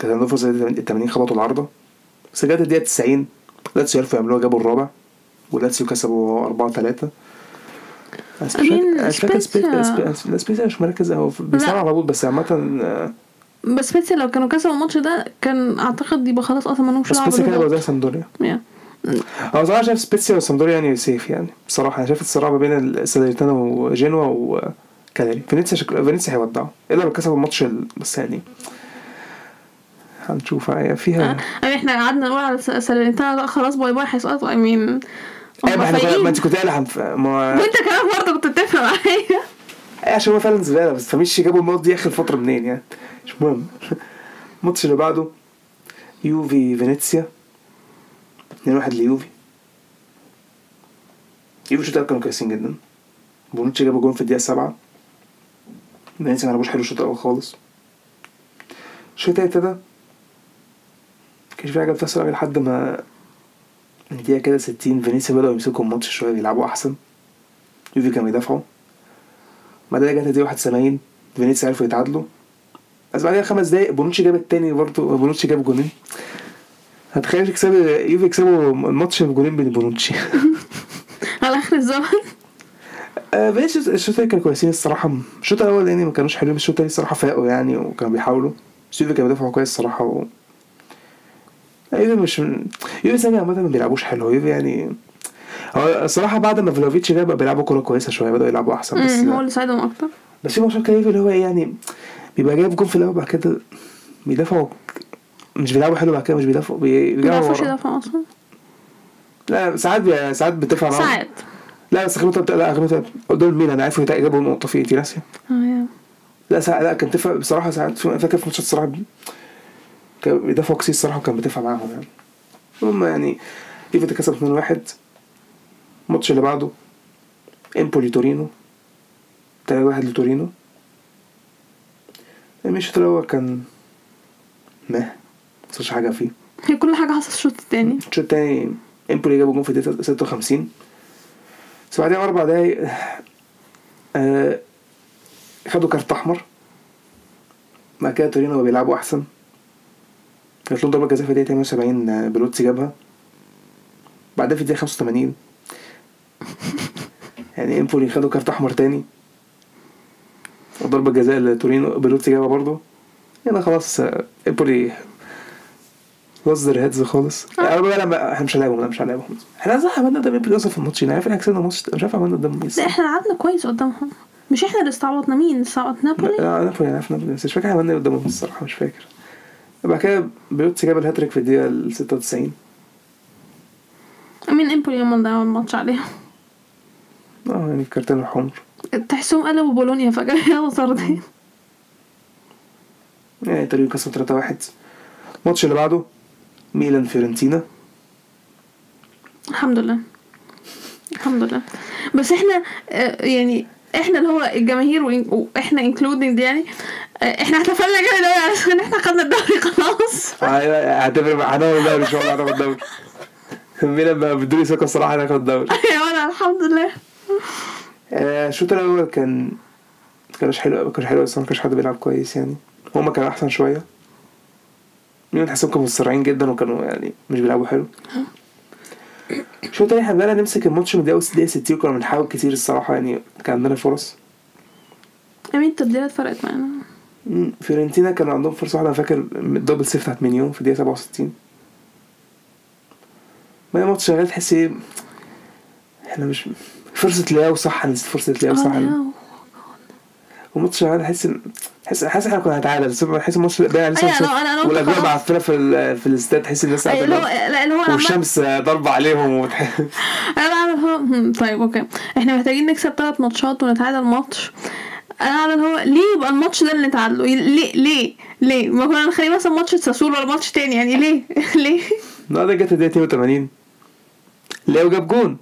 كان عندهم فرصة ال 80 خبطوا العارضة. بس جت الدقيقة 90 لاتسيو عرفوا يعملوها جابوا الرابع. ولاتسيو كسبوا 4 3 بس مش مركز أوي. بيصنع على طول بس عامة آه، بس سبيتسيا لو كانوا كسبوا الماتش ده كان أعتقد يبقى خلاص أصلا ما لهمش بس دعوه سبيتسيا كده. زي سامدوريا. أنا بصراحة شايف سبيتسيا وسامدوريا يعني safe يعني بصراحة. أنا شايف الصراع ما بين الساليرنيتانا وجينوا وكالياري فينيسيا شكل فينيسيا هيودعوا. إلا لو كسبوا الماتش ال- بس يعني هنشوف. يعني فيها يعني إحنا قعدنا نقول على س- ساليرنيتانا لا خلاص bye bye هيسقطوا. اي مين ما إحنا ما انت كنت هنف... ما وانت كمان برضه كنت بتتفق معايا إيه عشان هو فعلا زبالة بس فمش جابوا النقط دي آخر فترة منين يعني؟ مش مهم. الماتش اللي بعده يوفي فينيسيا. 2 1 ليوفي. يوفي الشوط كانوا كويسين جدا. بونوتشي جابوا جون في الدقيقة 7 فينيسيا ما لعبوش حلو الشوط الأول خالص. الشوط التاني ابتدى. كانش في حاجة بتحصل لحد ما من الدقيقه كده 60 فينيسيا بدأوا يمسكوا الماتش شوية بيلعبوا أحسن. يوفي كانوا بيدافعوا. بعدها جت دي 71 فينيسيا عرفوا يتعادلوا. بس بعدها خمس دقايق بونوتشي جاب التاني برضه بونوتشي جاب جونين. هتخيل يكسبوا يوفي يكسبوا الماتش بجونين من بونوتشي. على آخر الزمن. آه، فينيسيوس الشوط التاني كانوا كويسين الصراحة. الشوط الأول يعني ما كانوش حلوين الشوط التاني الصراحة فاقوا يعني وكانوا بيحاولوا. بس يوفي كانوا بيدافعوا كويس الصراحة و... يوفي مش يوفي ثانية عامة ما بيلعبوش حلو. يوفي يعني هو الصراحة بعد ما فلوفيتش جه بقى بيلعبوا كورة كويسة شوية بدأوا يلعبوا أحسن بس هو اللي ساعدهم أكتر. بس في ماتشات كده يوفي اللي هو يعني بيبقى جايب جول في الأول بعد كده بيدافعوا مش بيلعبوا حلو بعد كده مش بيدافعوا بيرجعوا بيعرفوش يدافعوا أصلا. لا ساعات بي... ساعات بتدفع معاهم. ساعات. لا بس اخر لا اخر قدام مين؟ أنا عارف جابوا نقطة في انت ناسية آه يا. لا ساعات لا كان تفرق بصراحة ساعات. فاكر في ماتشات الصراحة كان بيدافعوا كتير الصراحة وكان بيدافع معاهم يعني. المهم يعني يوفي كسب 2-1 الماتش اللي بعده إمبولي تورينو 3-1 لتورينو. الماتش الأول كان ما مصيرش حاجة فيه. هي كل حاجة حصلت الشوط التاني. الشوط التاني إمبولي جابوا جون في الدقيقة 56 بس بعدها أربع دقايق آه خدوا كارت أحمر. بعد كده تورينو بيلعبوا أحسن. كانت لهم ضربة جزاء في الدقيقة 78 آه، بيلوتي جابها. بعدها في الدقيقة 85 يعني امبولي خدوا كارت أحمر تاني. وضربة جزاء لتورينو بيلوتي جابها برضه. هنا خلاص آه، امبولي lost their heads خالص. أنا بقى إحنا مش هنلاعبهم لا مش هنلاعبهم إحنا صح عملنا قدام امبولي أصلا في الماتش؟ أنا عارف إحنا كسبنا الماتش مش عارف عملنا قدام مين. لا إحنا لعبنا كويس قدامهم. مش إحنا اللي استعوضنا مين؟ استعوض نابولي؟ لا نابولي أنا عارف نابولي. بس مش فاكر عملنا إيه قدامهم الصراحة مش فاكر. بعد كده بيلوتي جاب الهاتريك في الدقيقة ال 96 مين إمبولي هم اللي ضيعوا الماتش عليهم. آه يعني الكارتين الحمر. تحسهم قلبوا بولونيا فجأة. يلا طردين. يعني تقريبا كسبوا 3 1 الماتش اللي بعده ميلان فيورنتينا. الحمد لله. الحمد لله. بس إحنا آه، يعني إحنا اللي هو الجماهير وإحنا including يعني إحنا احتفلنا جامد قوي عشان إحنا خدنا الدوري خلاص. هعتبر هناخد الدوري إن شاء الله هناخد الدوري. ميلان بقى بدوني ثقة الصراحة هناخد الدوري. وأنا الحمد لله. آه، الشوط الأول كان كانش حلو ما كانش حلو بس ما كانش حد بيلعب كويس يعني. هما كانوا أحسن شوية. مين تحسهم كانوا متسرعين جدا وكانوا يعني مش بيلعبوا حلو. الشوط التاني إحنا بدأنا نمسك الماتش من الدقيقة الدقيقة 60 وكنا بنحاول كتير الصراحة يعني كان عندنا فرص. أمين التبديلات فرقت معانا. فيورنتينا كانوا عندهم فرصة واحدة أنا فاكر الدبل سيف بتاعت مليون في الدقيقة 67 ما الماتش شغال تحس إيه إحنا مش فرصة لياو صح نسيت فرصة لياو صح لا. والماتش شغال ان حس حاسس إحنا كنا هنتعادل بس حاسس الماتش باين عليه أيوة، صفر أنا- والأجواء. معفنه في ال- في الاستاد تحس الناس أي اللي هو قاعدة لا اللي هو والشمس ضربة عليهم. أنا بعمل طيب okay إحنا محتاجين نكسب ثلاث ماتشات ونتعادل ماتش أنا بعمل هو ليه يبقى الماتش ده اللي نتعادله ليه؟ ليه؟ ليه؟ ما كنا نخليه مثلا ماتش ساسولو ولا ماتش تاني يعني ليه؟ ليه؟ النهارده جت الدقيقة 82 لياو جاب جون.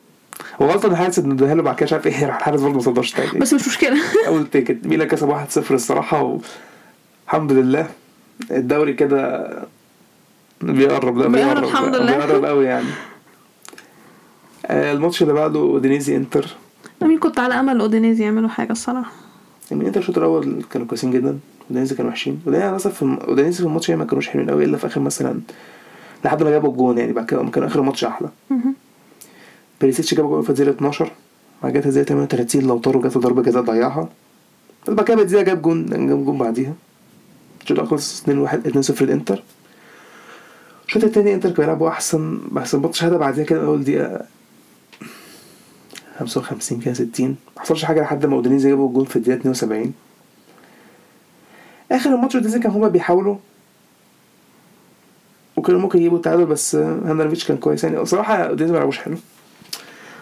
هو غلطة الحارس انه اداها له بعد كده مش عارف إيه راح الحارس برضه ما صدرش تاني. بس مش مشكلة. I'll take it. ميلان كسب 1-0 الصراحة والحمد لله. الدوري كده بيقرب لا بيقرب الحمد لله. بيقرب قوي يعني. آه، الماتش اللي بعده أودينيزي إنتر. I mean كنت على أمل أودينيزي يعملوا حاجة الصراحة؟ يعني انتر الشوط الأول كانوا كويسين جدا اودينيزي كانوا وحشين. مثلا في الم- اودينيزي في الماتش يعني ما كانوش حلوين قوي إلا في آخر مثلا لحد ما جابوا الجون يعني بعد كده كانوا آخر الماتش أحلى. بيريسيتش جاب جول في الدقيقة 12 بعد كده الدقيقة 38 لاوتارو جات له ضربة جزاء ضيعها. بس بعد كده بنزيما جاب جون جاب جون بعديها. الشوط الأول خلص 2 1 2 0 الإنتر الشوط التاني إنتر كانوا بيلعبوا أحسن بس الماتش هدي بعديها كده أول دقيقة 55 كده 60 ما حصلش حاجة لحد ما أودينيزي جابوا الجون في الدقيقة 72 آخر الماتش أودينيزي كان هما بيحاولوا. وكانوا ممكن يجيبوا التعادل بس هاندانوفيتش كان كويس. يعني بصراحة أودينيزي ما لعبوش حلو.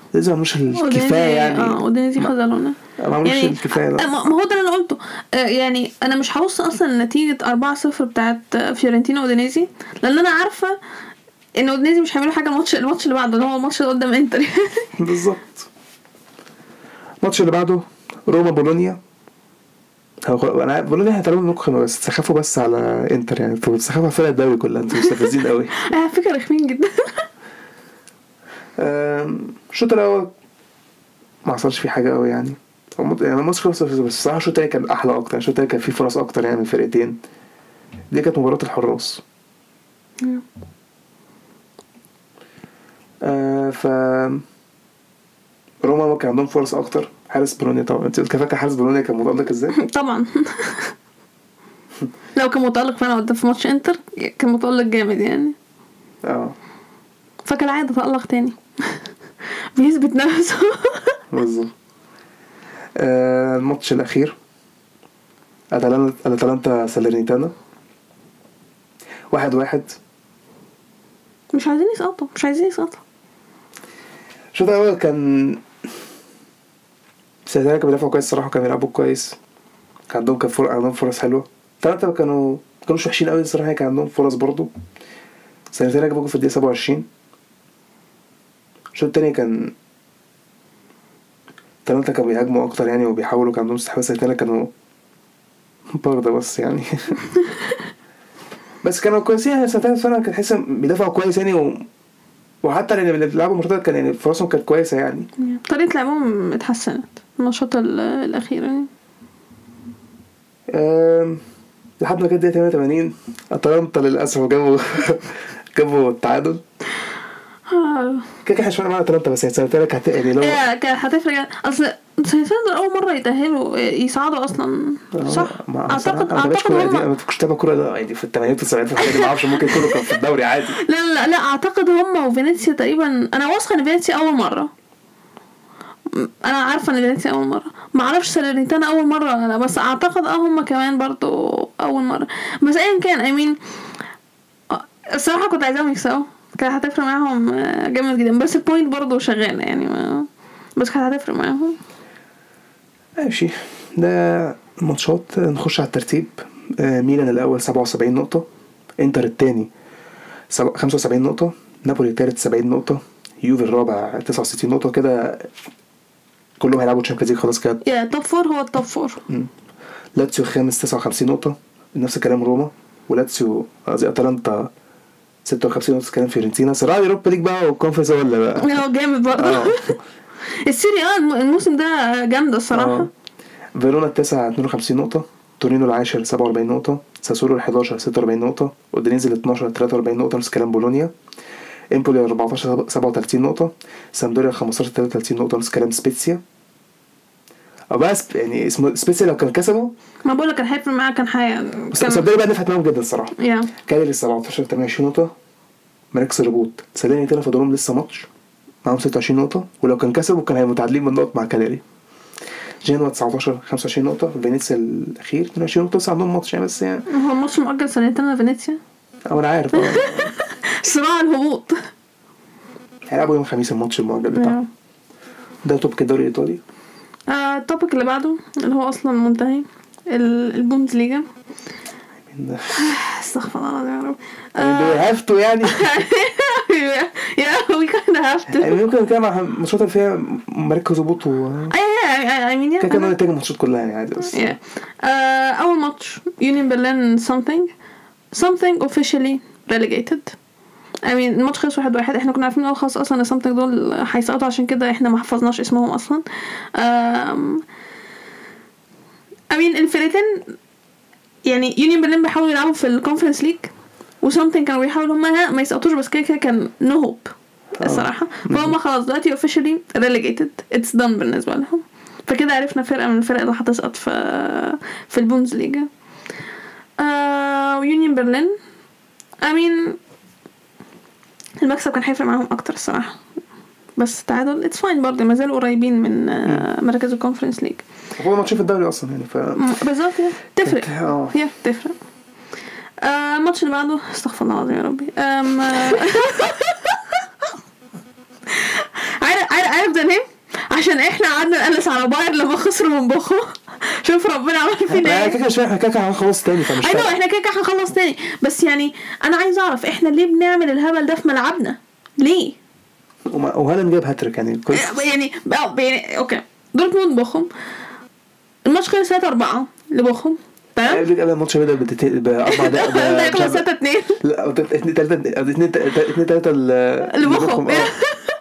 أودينيزي ما عملوش الكفاية يعني. آه اودينيزي خذلونا ما عملوش يعني الكفاية لا. آه، ما هو ده اللي أنا قلته. آه، يعني أنا مش هبص أصلا لنتيجة 4-0 بتاعت فيورنتينا أودينيزي لأن أنا عارفة إن أودينيزي مش هيعملوا حاجة الماتش الماتش اللي بعده اللي هو الماتش اللي قدام إنتر. بالظبط. الماتش اللي بعده روما بولونيا. هو أنا بولونيا هتعملوا منكم بس تسخفوا بس على إنتر يعني أنتوا بتسخفوا على فرق الدوري كلها أنتوا مستفزين قوي. على فكرة رخمين جدا. الشوط الأول ما حصلش فيه حاجة قوي يعني. يعني الماتش خلص بس الصراحه الشوط التاني كان أحلى أكتر الشوط التاني كان فيه فرص أكتر يعني من الفرقتين. دي كانت مباراة الحراس. آه ف روما كان عندهم فرص أكتر. حارس بولونيا طبعا. أنت فاكر حارس بولونيا كان متألق إزاي؟ طبعا. لو كان متألق فعلا قدام في ماتش إنتر كان متألق جامد يعني. آه. فكالعادة تألق تاني. بيثبت نفسه. بالظبط. آه، الماتش الأخير. اتلانتا أتلانتا سالرنيتانا. واحد واحد. مش عايزين يسقطوا. مش عايزين يسقطوا. الشوط الأول كان سالرنيتانا كانوا بيدافعوا كويس الصراحة كانوا بيلعبوا كويس. كان عندهم كان فرق عندهم فرص حلوة. اتلانتا كانوا كانوش وحشين قوي الصراحة كان عندهم فرص برضو. سالرنيتانا جابوا في الدقيقة 27 الشوط التاني كان اتلانتا كانوا بيهاجموا أكتر يعني وبيحاولوا كان عندهم استحواذ. سالرنيتانا كانوا برضه بس يعني. بس كانوا كويسين يعني سنتين كان تحس بيدافعوا كويس يعني وحتى اللي بيلعبوا مرتد كان يعني فرصهم كانت كويسة يعني طريقة لعبهم اتحسنت النشاط ال- الاخير يعني. لحد ما كانت الدقيقة 88 أتلانتا للأسف جابوا جابوا التعادل. كده كده إحنا شفنا معانا اتلانتا بس يعني سنتين كانت يعني لو هي كانت هتفرق. أصل دول أول مرة يتأهلوا يصعدوا أصلا. صح؟ ما اعتقد أعتقد هم ما كنتش تابع كوره ده يعني في الثمانينات والسبعينات والحاجات دي ما أعرفش ممكن يكونوا كانوا في الدوري عادي. لا لا لا أعتقد هم وفينيسيا تقريبا أنا واثقة إن فينيسيا أول مرة. أنا عارفة إن فينيسيا أول مرة. ما أعرفش سالرنيتانا أول مرة ولا لأ بس أعتقد آه هم كمان برضو أول مرة. بس ايا كان I mean الصراحه كنت عايزاهم يكسبوا. كانت هتفرق معاهم آه، جامد جدا. بس ال point برضو شغالة يعني ما بس كانت هتفرق معاهم. ماشي. ده ماتشات. نخش على الترتيب. آه، ميلان الأول 77 نقطة. إنتر الثاني 75 نقطة. نابولي الثالث 70 نقطة. يوفي الرابع 69 نقطة. كده كلهم هيلعبوا Champions League خلاص كده. yeah top four هو ال top four. لاتسيو الخامس 59 نقطة. نفس الكلام روما. ولاتسيو قصدي أتلانتا 56 نقطة كلام فيورنتينا صراع Europa League بقى وال Conference ولا بقى. هو جامد برضه. آه. ال Serie A الم- الموسم ده جامدة الصراحة. آه. فيرونا التاسع 52 نقطة. تورينو العاشر 47 نقطة. ساسولو ال 11 46 نقطة. أودينيزي ال 12 43 نقطة. نفس كلام بولونيا. إمبولي ال 14 37 نقطة. سامبدوريا ال 15 33 نقطة. نفس كلام سبيتسيا. أو بقى سب... يعني اسمه سبيتسيا لو كان كسبوا ما بقول لك كان هيفرق معاه كان حي بس كان سامبدوريا بقى نفعت معاهم جدا الصراحة. yeah. كالياري 17 28 نقطة. مراكز الهبوط ساليرنيتانا فاضلهم لسه ماتش. معاهم 26 نقطة. ولو كان كسبوا كان هيبقوا متعادلين من نقط مع كالياري جنوا 19 25 نقطة. فينيسيا الأخير. 22 نقطة. لسه عندهم ماتش يعني بس يعني هو الماتش مؤجل سنتين فينيسيا؟ أو أنا عارف. آه. صراع الهبوط. هيلعبوا يوم الخميس الماتش المؤجل بتاعهم. ده topic الدوري الإيطالي ال topic اللي بعده اللي هو أصلا منتهي ال- البوندسليجا استغفر الله العظيم يا رب. يعني have to يعني. yeah we kind of have to يعني ممكن نتكلم عن الماتشات اللي فيها مراكز هبوط و I mean كده كده نتائج الماتشات كلها يعني عادي بس. Uh, أول ماتش يونيون برلين something. Something officially relegated. I mean الماتش خلص واحد واحد. إحنا كنا عارفين الأول خلاص أصلا ان something دول هيسقطوا. عشان كده إحنا ما حفظناش اسمهم أصلا. I mean الفرقتين يعني يونيون برلين بيحاولوا يلعبوا في ال Conference League و something كانوا بيحاولوا هما ما يسقطوش بس كده كده كان no hope الصراحة. فهم خلاص دلوقتي officially relegated. It's done بالنسبة لهم. فكده عرفنا فرقة من الفرق اللي هتسقط في في البوندسليجا. آه ويونيون برلين I mean المكسب كان هيفرق معاهم أكتر الصراحة. بس تعادل it's fine برضه ما زالوا قريبين من آه مركز ال Conference League هو ماتش في الدوري أصلا يعني ف بالظبط yeah. تفرق. آه. هي تفرق. آه، الماتش اللي بعده استغفر الله العظيم يا ربي. آه، عارف عارف ده ليه؟ عشان إحنا قعدنا نقلس على باير لما خسروا من بوخو. شوف ربنا عمل فينا إيه. كده إحنا كده هنخلص تاني فمش أيوه إحنا كده هنخلص تاني. بس يعني أنا عايز أعرف إحنا ليه بنعمل الهبل ده في ملعبنا؟ ليه؟ وهالاند جاب هاتريك؟ يعني كويس. يعني بقى- يعني أوكي. دورتموند بوخم. الماتش خلص 3 4 لبوخم. تمام؟ قبل قبل الماتش بدت- بأربع دقايق. ده ب- خلص 3 2 لا اتنين تلاتة اتنين اتنين تلاتة اللي بخم.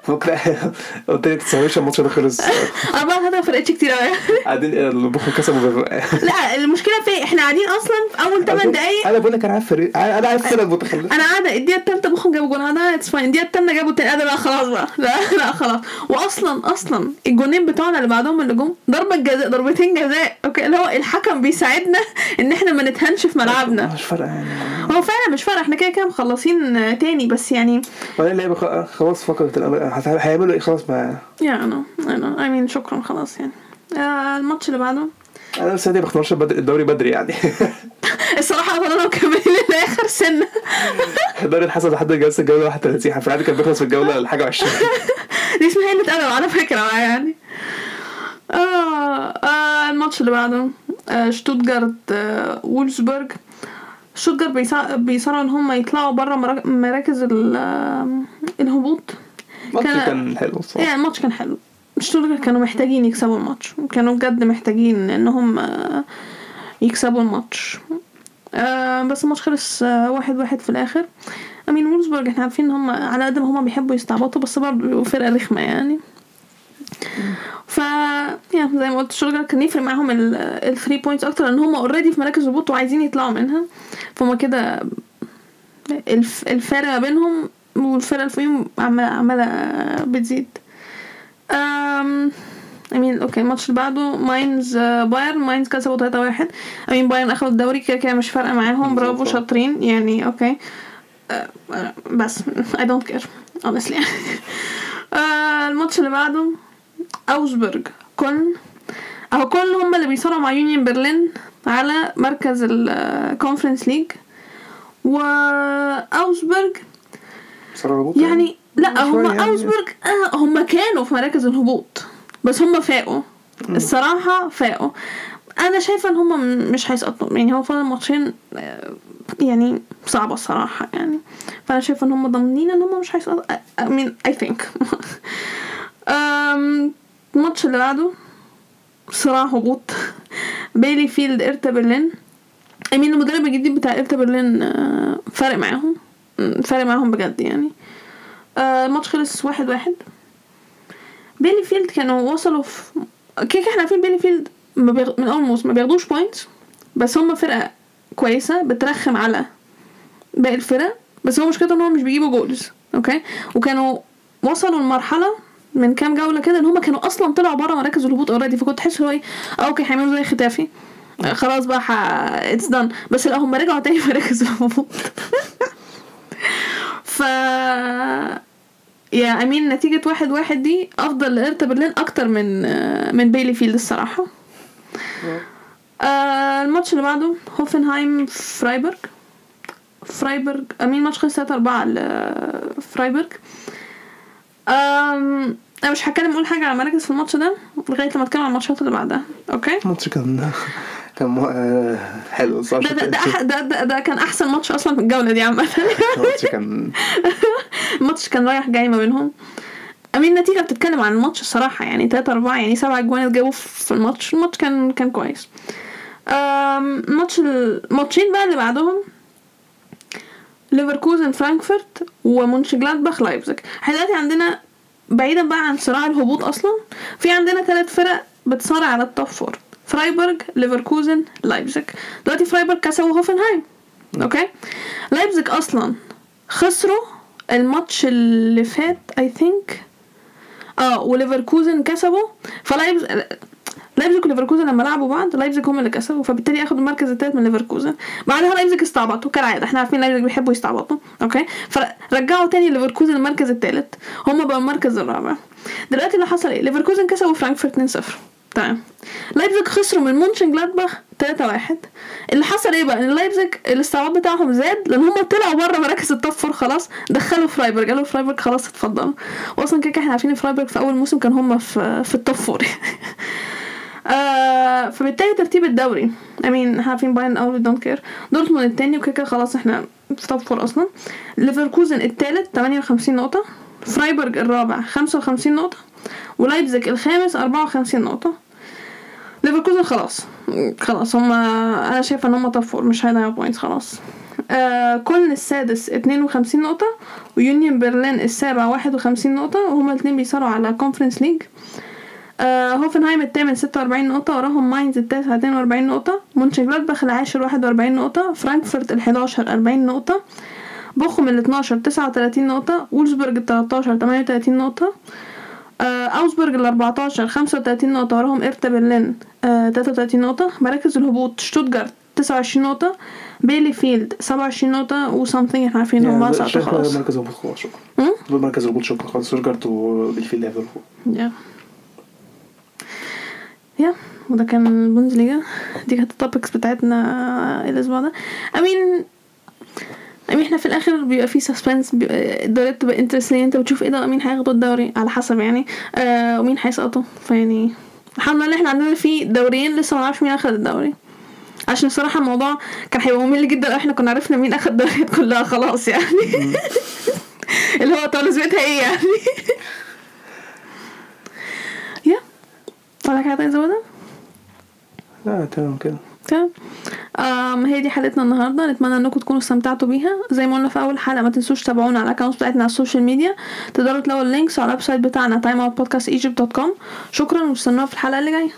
قلت لك تسويش الماتش ده خلص. أربعة ثلاثة ما فرقتش كتير. أوي قاعدين اللي بخم كسبوا لا المشكلة في؟ إحنا قاعدين أصلا في أول 8 دقايق. أنا بقول لك أنا عارف فريق أنا عارف فرق متخلف. أنا قاعدة الدقيقه الثالثه بوخم جابوا جون. أنا it's fine الدقيقه الثانية جابوا التاني لا خلاص بقى. لا لا خلاص. واصلا أصلا الجونين بتوعنا اللي بعدهم اللي جم ضربة جزاء ضربتين جزاء. okay اللي هو الحكم بيساعدنا إن إحنا ما نتهنش في ملعبنا. مش فارقة يعني. هو فعلا مش فارق إحنا كده كده مخلصين تاني. بس يعني وبعدين اللعيبه خلاص فقدت الامل هيعملوا إيه؟ خلاص ما yeah أنا أنا I mean شكرا. خلاص يعني. آه الماتش اللي بعده؟ أنا السنة دي ما اختارش بدري الدوري بدري يعني. الصراحة فضلنا مكملين لآخر سنة. الدوري اتحسب لحد جلسة الجولة 31 في العاده كان بيخلص في الجولة الحاجة 20 دي اسمها قلة أدب على فكرة يعني. آه, آه الماتش اللي بعده. آه شتوتجارت آه وولفسبرج شتوتجارت بيصارعوا إن هم يطلعوا بره مراكز ال- آه، الهبوط. الماتش كان- كان حلو الصراحة. يعني الماتش كان حلو. شتوتجارت كانوا محتاجين يكسبوا الماتش كانوا بجد محتاجين ان هم آه، يكسبوا الماتش. آه بس الماتش خلص آه واحد واحد في الآخر. I mean وولفسبرج إحنا عارفين إن هم على قد ما هم بيحبوا يستعبطوا بس برضه فرقة رخمة يعني. ف يعني زي ما قلت شتوتجارت كان يفرق معاهم ال three points أكتر لأن هم already في مراكز الهبوط وعايزين يطلعوا منها. فهم كده الف- الفارق ما بينهم والفرقه اللي فوقيهم عمالة عماله بتزيد. أم I mean أوكي الماتش اللي بعده ماينز آه، بايرن. ماينز كسبوا 3 1 I mean بايرن أخدوا الدوري كده كده مش فارقة معاهم. برافو. شاطرين. يعني أوكي آه، آه، بس I don't care honestly. آه، الماتش اللي بعده أوجسبورج كولن. أهو كولن هم اللي بيصارعوا مع يونيون برلين على مركز ال conference league وأوجسبورج بصراحه هبوط يعني لا شوية هم يعني. أوجسبورج آه هم كانوا في مراكز الهبوط بس هم فاقوا. الصراحة فاقوا. أنا شايفة إن هم مش هيسقطوا. يعني هو فاضل ماتشين آه، يعني صعبة الصراحة يعني. فأنا شايفة إن هم ضامنين إن هم مش هيسقطوا. I think. أم، الماتش اللي بعده صراع هبوط. بيليفيلد هيرتا برلين. I mean المدرب الجديد بتاع هيرتا برلين آه، فارق معاهم. فارق معاهم بجد يعني. آه، الماتش خلص واحد واحد. بيليفيلد كانوا وصلوا في كده إحنا عارفين بيليفيلد ما بيغ... من أول ما بياخدوش points بس هم فرقة كويسة بترخم على باقي الفرق بس هو مشكلته إن هم مش بيجيبوا goals أوكي وكانوا وصلوا لمرحلة من كام جولة كده إن هم كانوا أصلا طلعوا بره مراكز الهبوط already فكنت تحس هو إيه آه، أوكي هيعملوا زي ختافي. آه، خلاص بقى it's done بس لا هم رجعوا تاني مراكز الهبوط. ف يا I mean نتيجة واحد واحد دي أفضل لهيرتا برلين أكتر من آه، من بيليفيلد الصراحة. آه الماتش اللي بعده هوفنهايم فرايبورج فرايبورج I mean ماتش خلص 3 4 لفرايبورج أنا مش هتكلم أقول حاجة على مراكز في الماتش ده لغاية لما أتكلم على الماتشات اللي بعدها. أوكي؟ الماتش كان كان مو- حلو الصراحه ده ده ده, ده, ده, كان أحسن ماتش أصلا في الجولة دي عامة. الماتش كان الماتش كان رايح جاي ما بينهم. I mean النتيجه بتتكلم عن الماتش الصراحة يعني 3 4 يعني سبع اجوان اتجابوا في الماتش. الماتش كان كان كويس. أم، الماتش الماتشين بقى اللي بعدهم ليفركوزن فرانكفورت ومونشجلادباخ لايبزيج. إحنا دلوقتي عندنا بعيدا بقى عن صراع الهبوط أصلا في عندنا ثلاث فرق بتصارع على ال top four فرايبورج ليفركوزن لايبزيج دلوقتي فرايبورج كسبوا هوفنهايم أوكي لايبزيج أصلا خسروا الماتش اللي فات I think آه وليفركوزن كسبوا فلايبز لايبزيج وليفركوزن لما لعبوا بعض لايبزيج هم اللي كسبوا فبالتالي اخدوا المركز الثالث من ليفركوزن بعدها لايبزيج استعبطوا كالعادة. إحنا عارفين لايبزيج بيحبوا يستعبطوا. أوكي فرجعوا تاني ليفركوزن المركز الثالث هم بقوا المركز الرابع. دلوقتي اللي حصل إيه؟ ليفركوزن كسبوا فرانكفورت 2-0 تمام لايبزيج خسروا من مونشن جلادباخ 3 1 اللي حصل إيه بقى؟ إن لايبزيج الاستعباط بتاعهم زاد لأن هم طلعوا بره مراكز ال top four خلاص دخلوا فرايبورج قالوا فرايبورج خلاص اتفضلوا. واصلا كده إحنا عارفين فرايبورج في أول موسم كان هم في في ال top four آه فبالتالي ترتيب الدوري. I mean عارفين بايرن الأول don't care دورتموند التاني وكده كده خلاص إحنا في top four أصلا. ليفركوزن التالت 58 نقطة. فرايبورج الرابع 55 نقطة ولايبزيج الخامس 54 نقطة. ليفركوزن خلاص خلاص هما أنا شايفة إن هما top four مش هيضيعوا points خلاص. آه كولن السادس 52 نقطة ويونيون برلين السابع 51 نقطة وهما الاتنين بيصارعوا على conference league آه هوفنهايم الثامن 46 نقطة وراهم ماينز التاسع 42 نقطة مونشنجلادباخ العاشر 41 نقطة فرانكفورت ال 11 40 نقطة بوخم ال 12 39 نقطة فولفسبورج ال 13 38 نقطة. آه أوجسبورج ال 14 35 نقطة وراهم هيرتا برلين آه 33 نقطة. مراكز الهبوط شتوتجارت 29 نقطة بيليفيلد 27 نقطة و something إحنا عارفين هم شايف خلاص. مركز الهبوط خلاص شكرا؟ دول مركز الهبوط شكرا. خلاص شتوتجارت وبيلفيلد هيفضلوا فوق yeah. yeah وده كان البوندسليجا دي كانت ال topics بتاعتنا الأسبوع ده. I mean. I mean إحنا في الآخر بيبقى في suspense الدوريات بتبقى interesting أنت بتشوف إيه ده؟ مين هياخدوا الدوري؟ على حسب يعني. آه ومين هيسقطوا فيعني الحمد لله إحنا عندنا في دوريين لسه ما نعرفش مين أخد الدوري. عشان الصراحة الموضوع كان هيبقى ممل جدا لو إحنا كنا عرفنا مين أخد الدوريات كلها خلاص يعني. اللي هو طب لازمتها إيه يعني؟ yeah ولا حاجة زودها لا تمام كده. هي دي حلقتنا النهارده. نتمنى إنكم تكونوا استمتعتوا بيها. زي ما قلنا في أول حلقة ما تنسوش تتابعونا على ال account بتاعتنا على ال social media. تقدروا تلاقوا ال links على ال website بتاعنا timeoutpodcastegypt.com شكرا واستنونا في الحلقة اللي جاية.